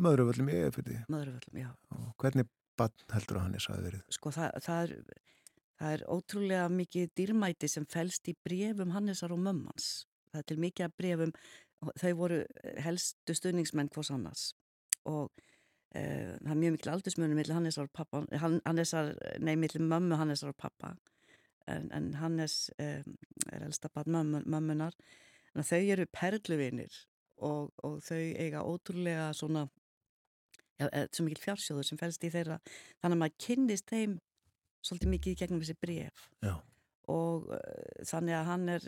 Möðruvöllum í Eifirði. Möðruvöllum, já. Og hvernig barn heldur að Hannes hafi verið? Sko það, það, er, það er ótrúlega mikið dýrmæti sem fælst í brefum Hannesar og mömmans. Það er til mikið brefum, þau voru helstu stuðningsmenn hvors annars og það er mjög mikil aldursmjönum millir Hannesar og pappa, Hannesar, nei millir mömmu Hannesar og pappa en, en Hannes um, er elsta barn mömmunar en þau eru perluvinir og, og þau eiga ótrúlega svona ja, eh, svo mikil fjársjóður sem fælst í þeirra. Þannig að maður kynnist þeim svolítið mikið gegnum þessi bref Já. og uh, þannig að hann er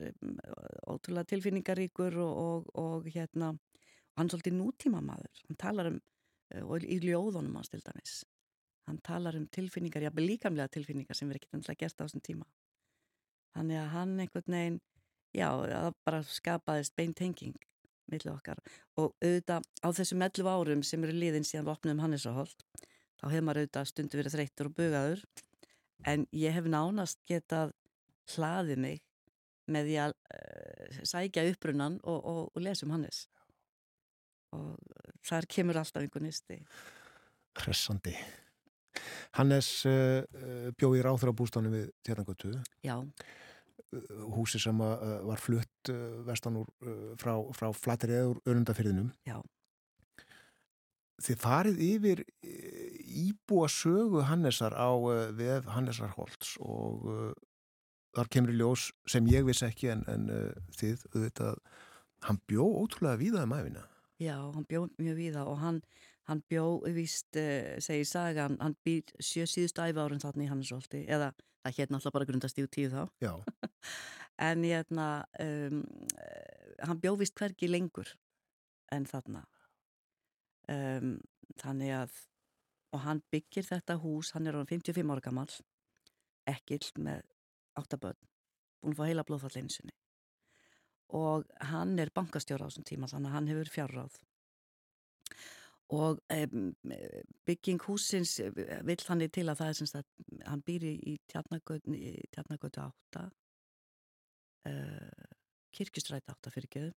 ótrúlega tilfinningaríkur og, og, og hérna hann er svolítið nútíma maður hann talar um, og í ljóðunum hans til dæmis. Hann talar um tilfinningar, jábel líkamlega tilfinningar sem verður ekkert umhverfað gert á þessum tíma. Þannig að hann einhvern veginn, já, það bara skapaðist beintenging millir okkar. Og auðvitað á þessum 11 árum sem eru liðin síðan við opnum Hannesaholt, þá hefur maður auðvitað stundu verið þreyttur og bugaður. En ég hef nánast getað hlaðið mig með því að uh, sækja upprunnan og, og, og lesum Hannes og þar kemur alltaf einhvern nisti. Hressandi. Hannes uh, bjóði ráþra bústánu við Tjarnangötu. Já. Eh, húsi sem var flutt vestan úr frá, frá úr örundafyrðinum. Já. Þið farið yfir íbúa sögu Hannesar á við Hannesar Holtz og þar kemur í ljós sem ég vissi ekki en, en þið auðvitað, hann bjó ótrúlega víða um æfina. Já, hann bjó mjög víða og hann Hann bjó, víst, uh, segir sagan, hann býr sjö síðustu æfi árun þarna í Hannesólti, eða það hérna alltaf bara grundast í tíu þá. Já. en hérna, um, hann bjó vist hvergi lengur en þarna. Um, þannig að, og hann byggir þetta hús, hann er á 55 ára gammal, ekkill með áttaböðn, búin að fá heila blóðfallinsinni. Og hann er bankastjóra á þessum tíma, þannig að hann hefur fjárráð. Og um, bygging húsins eh, vill hann til að það er semst að hann býri í tjarnagötu átta uh, kirkustræti átta fyrir geðu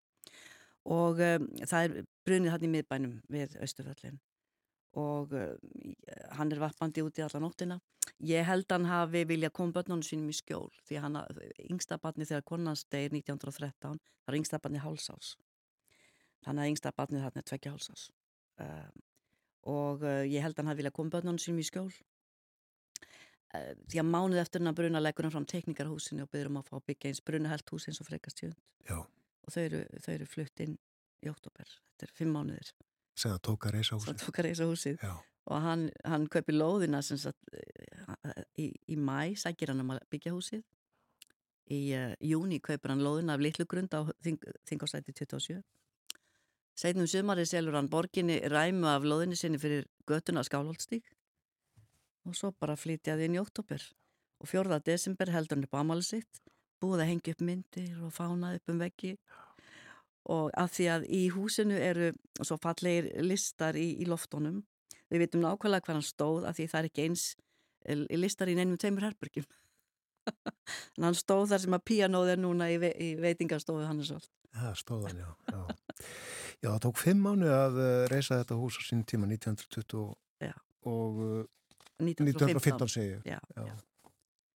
og um, það er brunið hann í miðbænum við Östuföllin og uh, hann er vappandi út í alla nóttina Ég held hann hafi vilja koma börnunum sínum í skjól því hann, yngsta barni þegar konans degir 1913, það er yngsta barni hálsás. Þannig að yngsta barni þarna er tveggja hálsás. Uh, og uh, ég held hann hafi vilja koma börnunum sínum í skjól. Uh, því að mánuð eftir hann að bruna leggur hann fram teknikarhúsinu og byrjum að fá byggja eins brunahelt hús eins og frekast jönd. Og þau eru, eru flutt inn í oktober. Þetta er fimm mánuðir. Segða tók að reysa húsið. Svo tók að reysa húsið. Og hann, hann kaupi lóðina sagt, eh, í, í mæ sækir hann um að byggja húsið. Í uh, júni kaupir hann lóðina af litlu grund á þingásæti 27 setnum sumari selur hann borginni ræmu af lóðinni sinni fyrir göttuna skálholtstík og svo bara flytjaði inn í oktober og fjórða desember heldur hann upp ámáli sitt búið að hengja upp myndir og fánað upp um veggi. og af því að í húsinu eru svo fallegir listar í, í loftónum Við veitum nákvæmlega hvað hann stóð af því það er ekki eins eh, listar í neinum tveimur herbergjum. en hann stóð þar sem að píanóð er núna í, ve í veitingastofu hann er svolít. Já, stóðan, já. Já, já það tók fimm mánu að uh, reysa þetta hús á sín tíma 1920 já. og uh, 1915, 1915 segju. Já, já.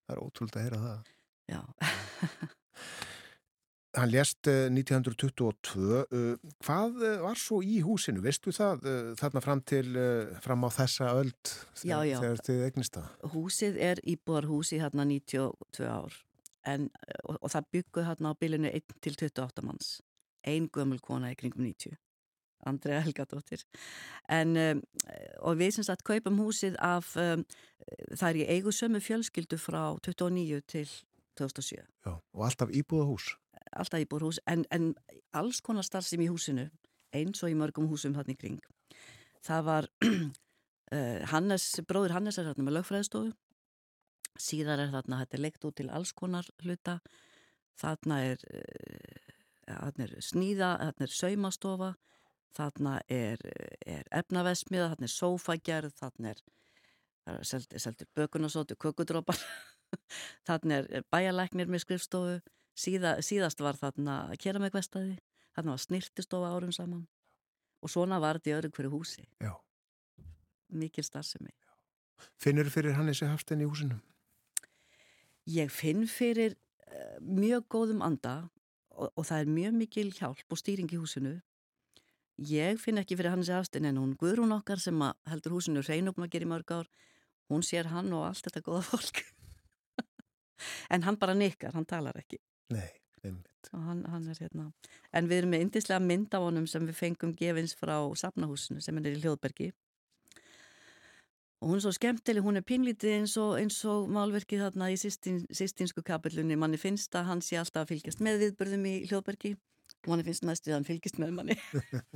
Það er ótrúlega að heyra það. Já. Hann lést 1922. Uh, hvað uh, var svo í húsinu? Veistu það þarna fram til fram á þessa já. þegar þið eignist það? Húsið er íbúðarhúsi hérna 92 ár en, og, og það bygguð hérna á bylunu 1 til 28 manns. Einn gömul kona í kringum 90. Andrea Helgadóttir. En, og við sem sagt kaupum húsið af, um, það er í eigu sömu fjölskyldu frá 29 til 2007. Já, og alltaf íbúðahús? Alltaf íbúrhús en, en alls konar starfsum í húsinu eins og í mörgum húsum hann í kring. Það var uh, Hannes, bróður Hannes er þarna með lögfræðistofu. Síðar er þarna þetta er leikt út til alls konar hluta. Þarna er, uh, þarna er sníða þarna er saumastofa þarna er, er efnavesmiða þarna er sófagerð þarna er, er seldur, bökunarsótu, kökudrópar þarna er bæjalæknir með skrifstofu Síða, síðast var þarna keramegvestaði, þarna var snirtistofa árum saman og svona var þetta í öðru hverju húsi. Já. Mikið starfsemi. Finnur fyrir hann þessi hafsten í húsinu? Ég finn fyrir uh, mjög góðum anda og, og það er mjög mikil hjálp og stýring í húsinu. Ég finn ekki fyrir hann þessi hafsten en hún Guðrún okkar sem heldur húsinu reynum að gera í mörg ár, hún sér hann og allt þetta góða fólk. en hann bara nikkar, hann talar ekki. Nei, einmitt. Hann, hann er hérna. En við erum með indislega mynd af honum sem við fengum gefins frá Safnahúsinu sem er í Hljóðbergi. Og hún er svo skemmtileg, hún er pinlítið eins og, eins og málverkið þarna í sístin, sístinsku kapillunni. Manni finnst að hann sé alltaf að fylgjast með viðbörðum í Hljóðbergi manni finnst næstu að hann fylgjast með manni.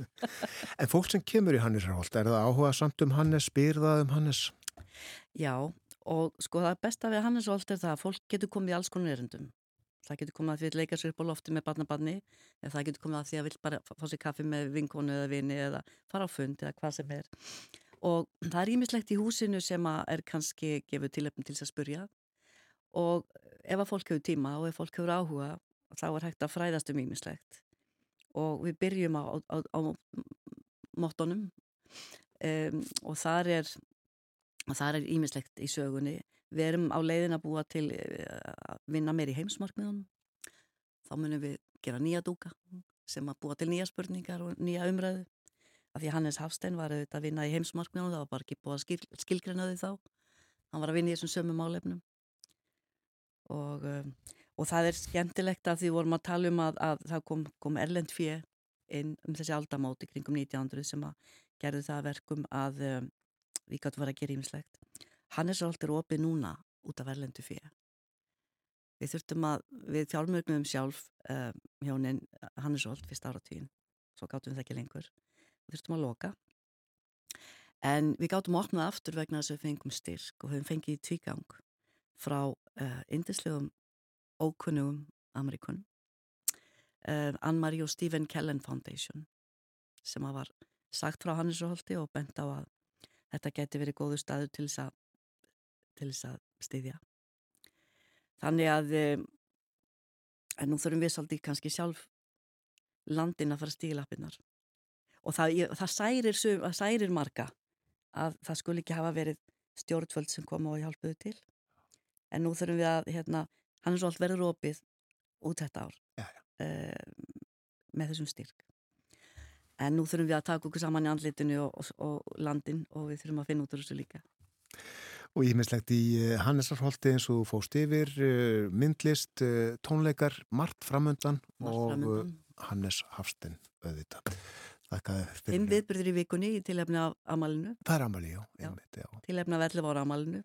en fólk sem kemur í Hannesraholt, er það áhuga samt um Hannes, spyrðað um Hannes? Já, og sko það besta við Hannesholt er það að fólk getur komið í alls konar erendum það getur komið að því að leika sér upp á lofti með barnabarni eða það getur komið að því að vil bara fá sér kaffi með vinkonu eða vini eða fara á fund eða hvað sem er. Og það er ímislegt í húsinu sem er kannski gefið tilöfn til þess að spurja og ef að fólk hefur tíma og ef fólk hefur áhuga þá er hægt að fræðast um ímislegt og við byrjum á, á, á móttonum um, og þar er þar er ímislegt í sögunni Við erum á leiðin að búa til eh, að vinna meir í heimsmarkmiðunum. Þá munum við gera nýja dúka sem að búa til nýja spurningar og nýja umræðu. Af því Hannes Hafstein var auðvitað að vinna í heimsmarkmiðunum, það var bara ekki búið að skil, skilgreina þau þá. Hann var að vinna í þessum sömum álefnum. Og, um, og það er skemmtilegt að því vorum að tala um að, að það kom, kom Erlend Fjö inn um þessi aldamóti kringum 1900 sem að gerði það verkum að um, við gætu verið að gera ímislegt. Hannesholt er opið núna út af verlendu fyrir. Við þurftum að, við þjálfmögnum sjálf uh, hjónin Hannesholt fyrst áratvín, svo gáttum við það ekki lengur. Við þurftum að loka. En við gáttum að opna aftur vegna þess að við fengum styrk og höfum fengið tvígang frá uh, indislegum ókunnugum Amerikunum. Uh, Ann-Marie og Stephen Kellen Foundation sem að var sagt frá Hannesholti og bent á að þetta geti verið góðu staðu til þess að að styðja. Þannig að en nú þurfum við svolítið kannski sjálf landin að fara stílappinnar og það, það særir, særir marga að það skul ekki hafa verið stjórnvöld sem koma og hjálpuðu til en nú þurfum við að hérna, hann er svo allt verður opið út þetta ár Já, já. Uh, með þessum styrk en nú þurfum við að taka okkur saman í andlitinu og, og, og landin og við þurfum að finna út úr þessu líka Og ímislegt í eh, Hannesarholti eins og fóst yfir, eh, myndlist, eh, tónleikar, margt framöndan og. Hannes Hafstein auðvitað. Fimm viðbyrðir í vikunni í tilefni af amalinu Það er amali, já. Já. Já. tilefni af 11 ára amalinu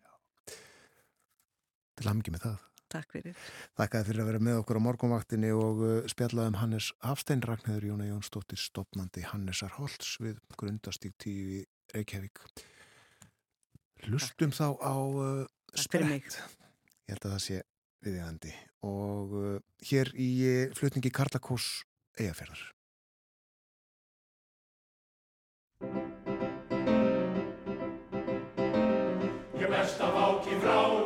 Til hamngi með það. Takk fyrir Þakkaði fyrir að vera með okkur á morgunvaktinni og uh, spjallaði um Hannes Hafstein Ragnhjóður Jóna Jónsdóttir stopnandi Hannesar Holts við grundastík tíu í Reykjavík. Hlustum þá á uh, Takk fyrir mig. Ég held að það sé viðjandi og uh, hér í uh, flutningi Karlakós Eyjafjörðar. Ég besta váki frá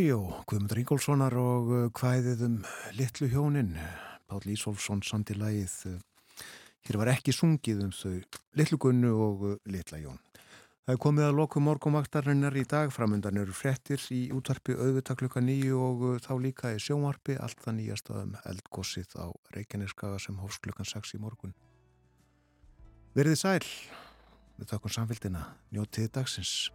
Tríó, Guðmundur Ingólfssonar og hvæðið um litlu hjónin, Pál Ísólfsson sandi lagið. Hér var ekki sungið um þau litlu gunnu og litla jón. Það er komið að loku morgumvaktarinnar í dag, framöndan eru frettir í útvarpi auðvitað klukka nýju og þá líka í sjónvarpi allt það nýjast um eldgossið á Reykjaneskaga sem hófs klukkan 6 í morgun. Verðið sæl, við takkum samfélgina, njótið dagsins.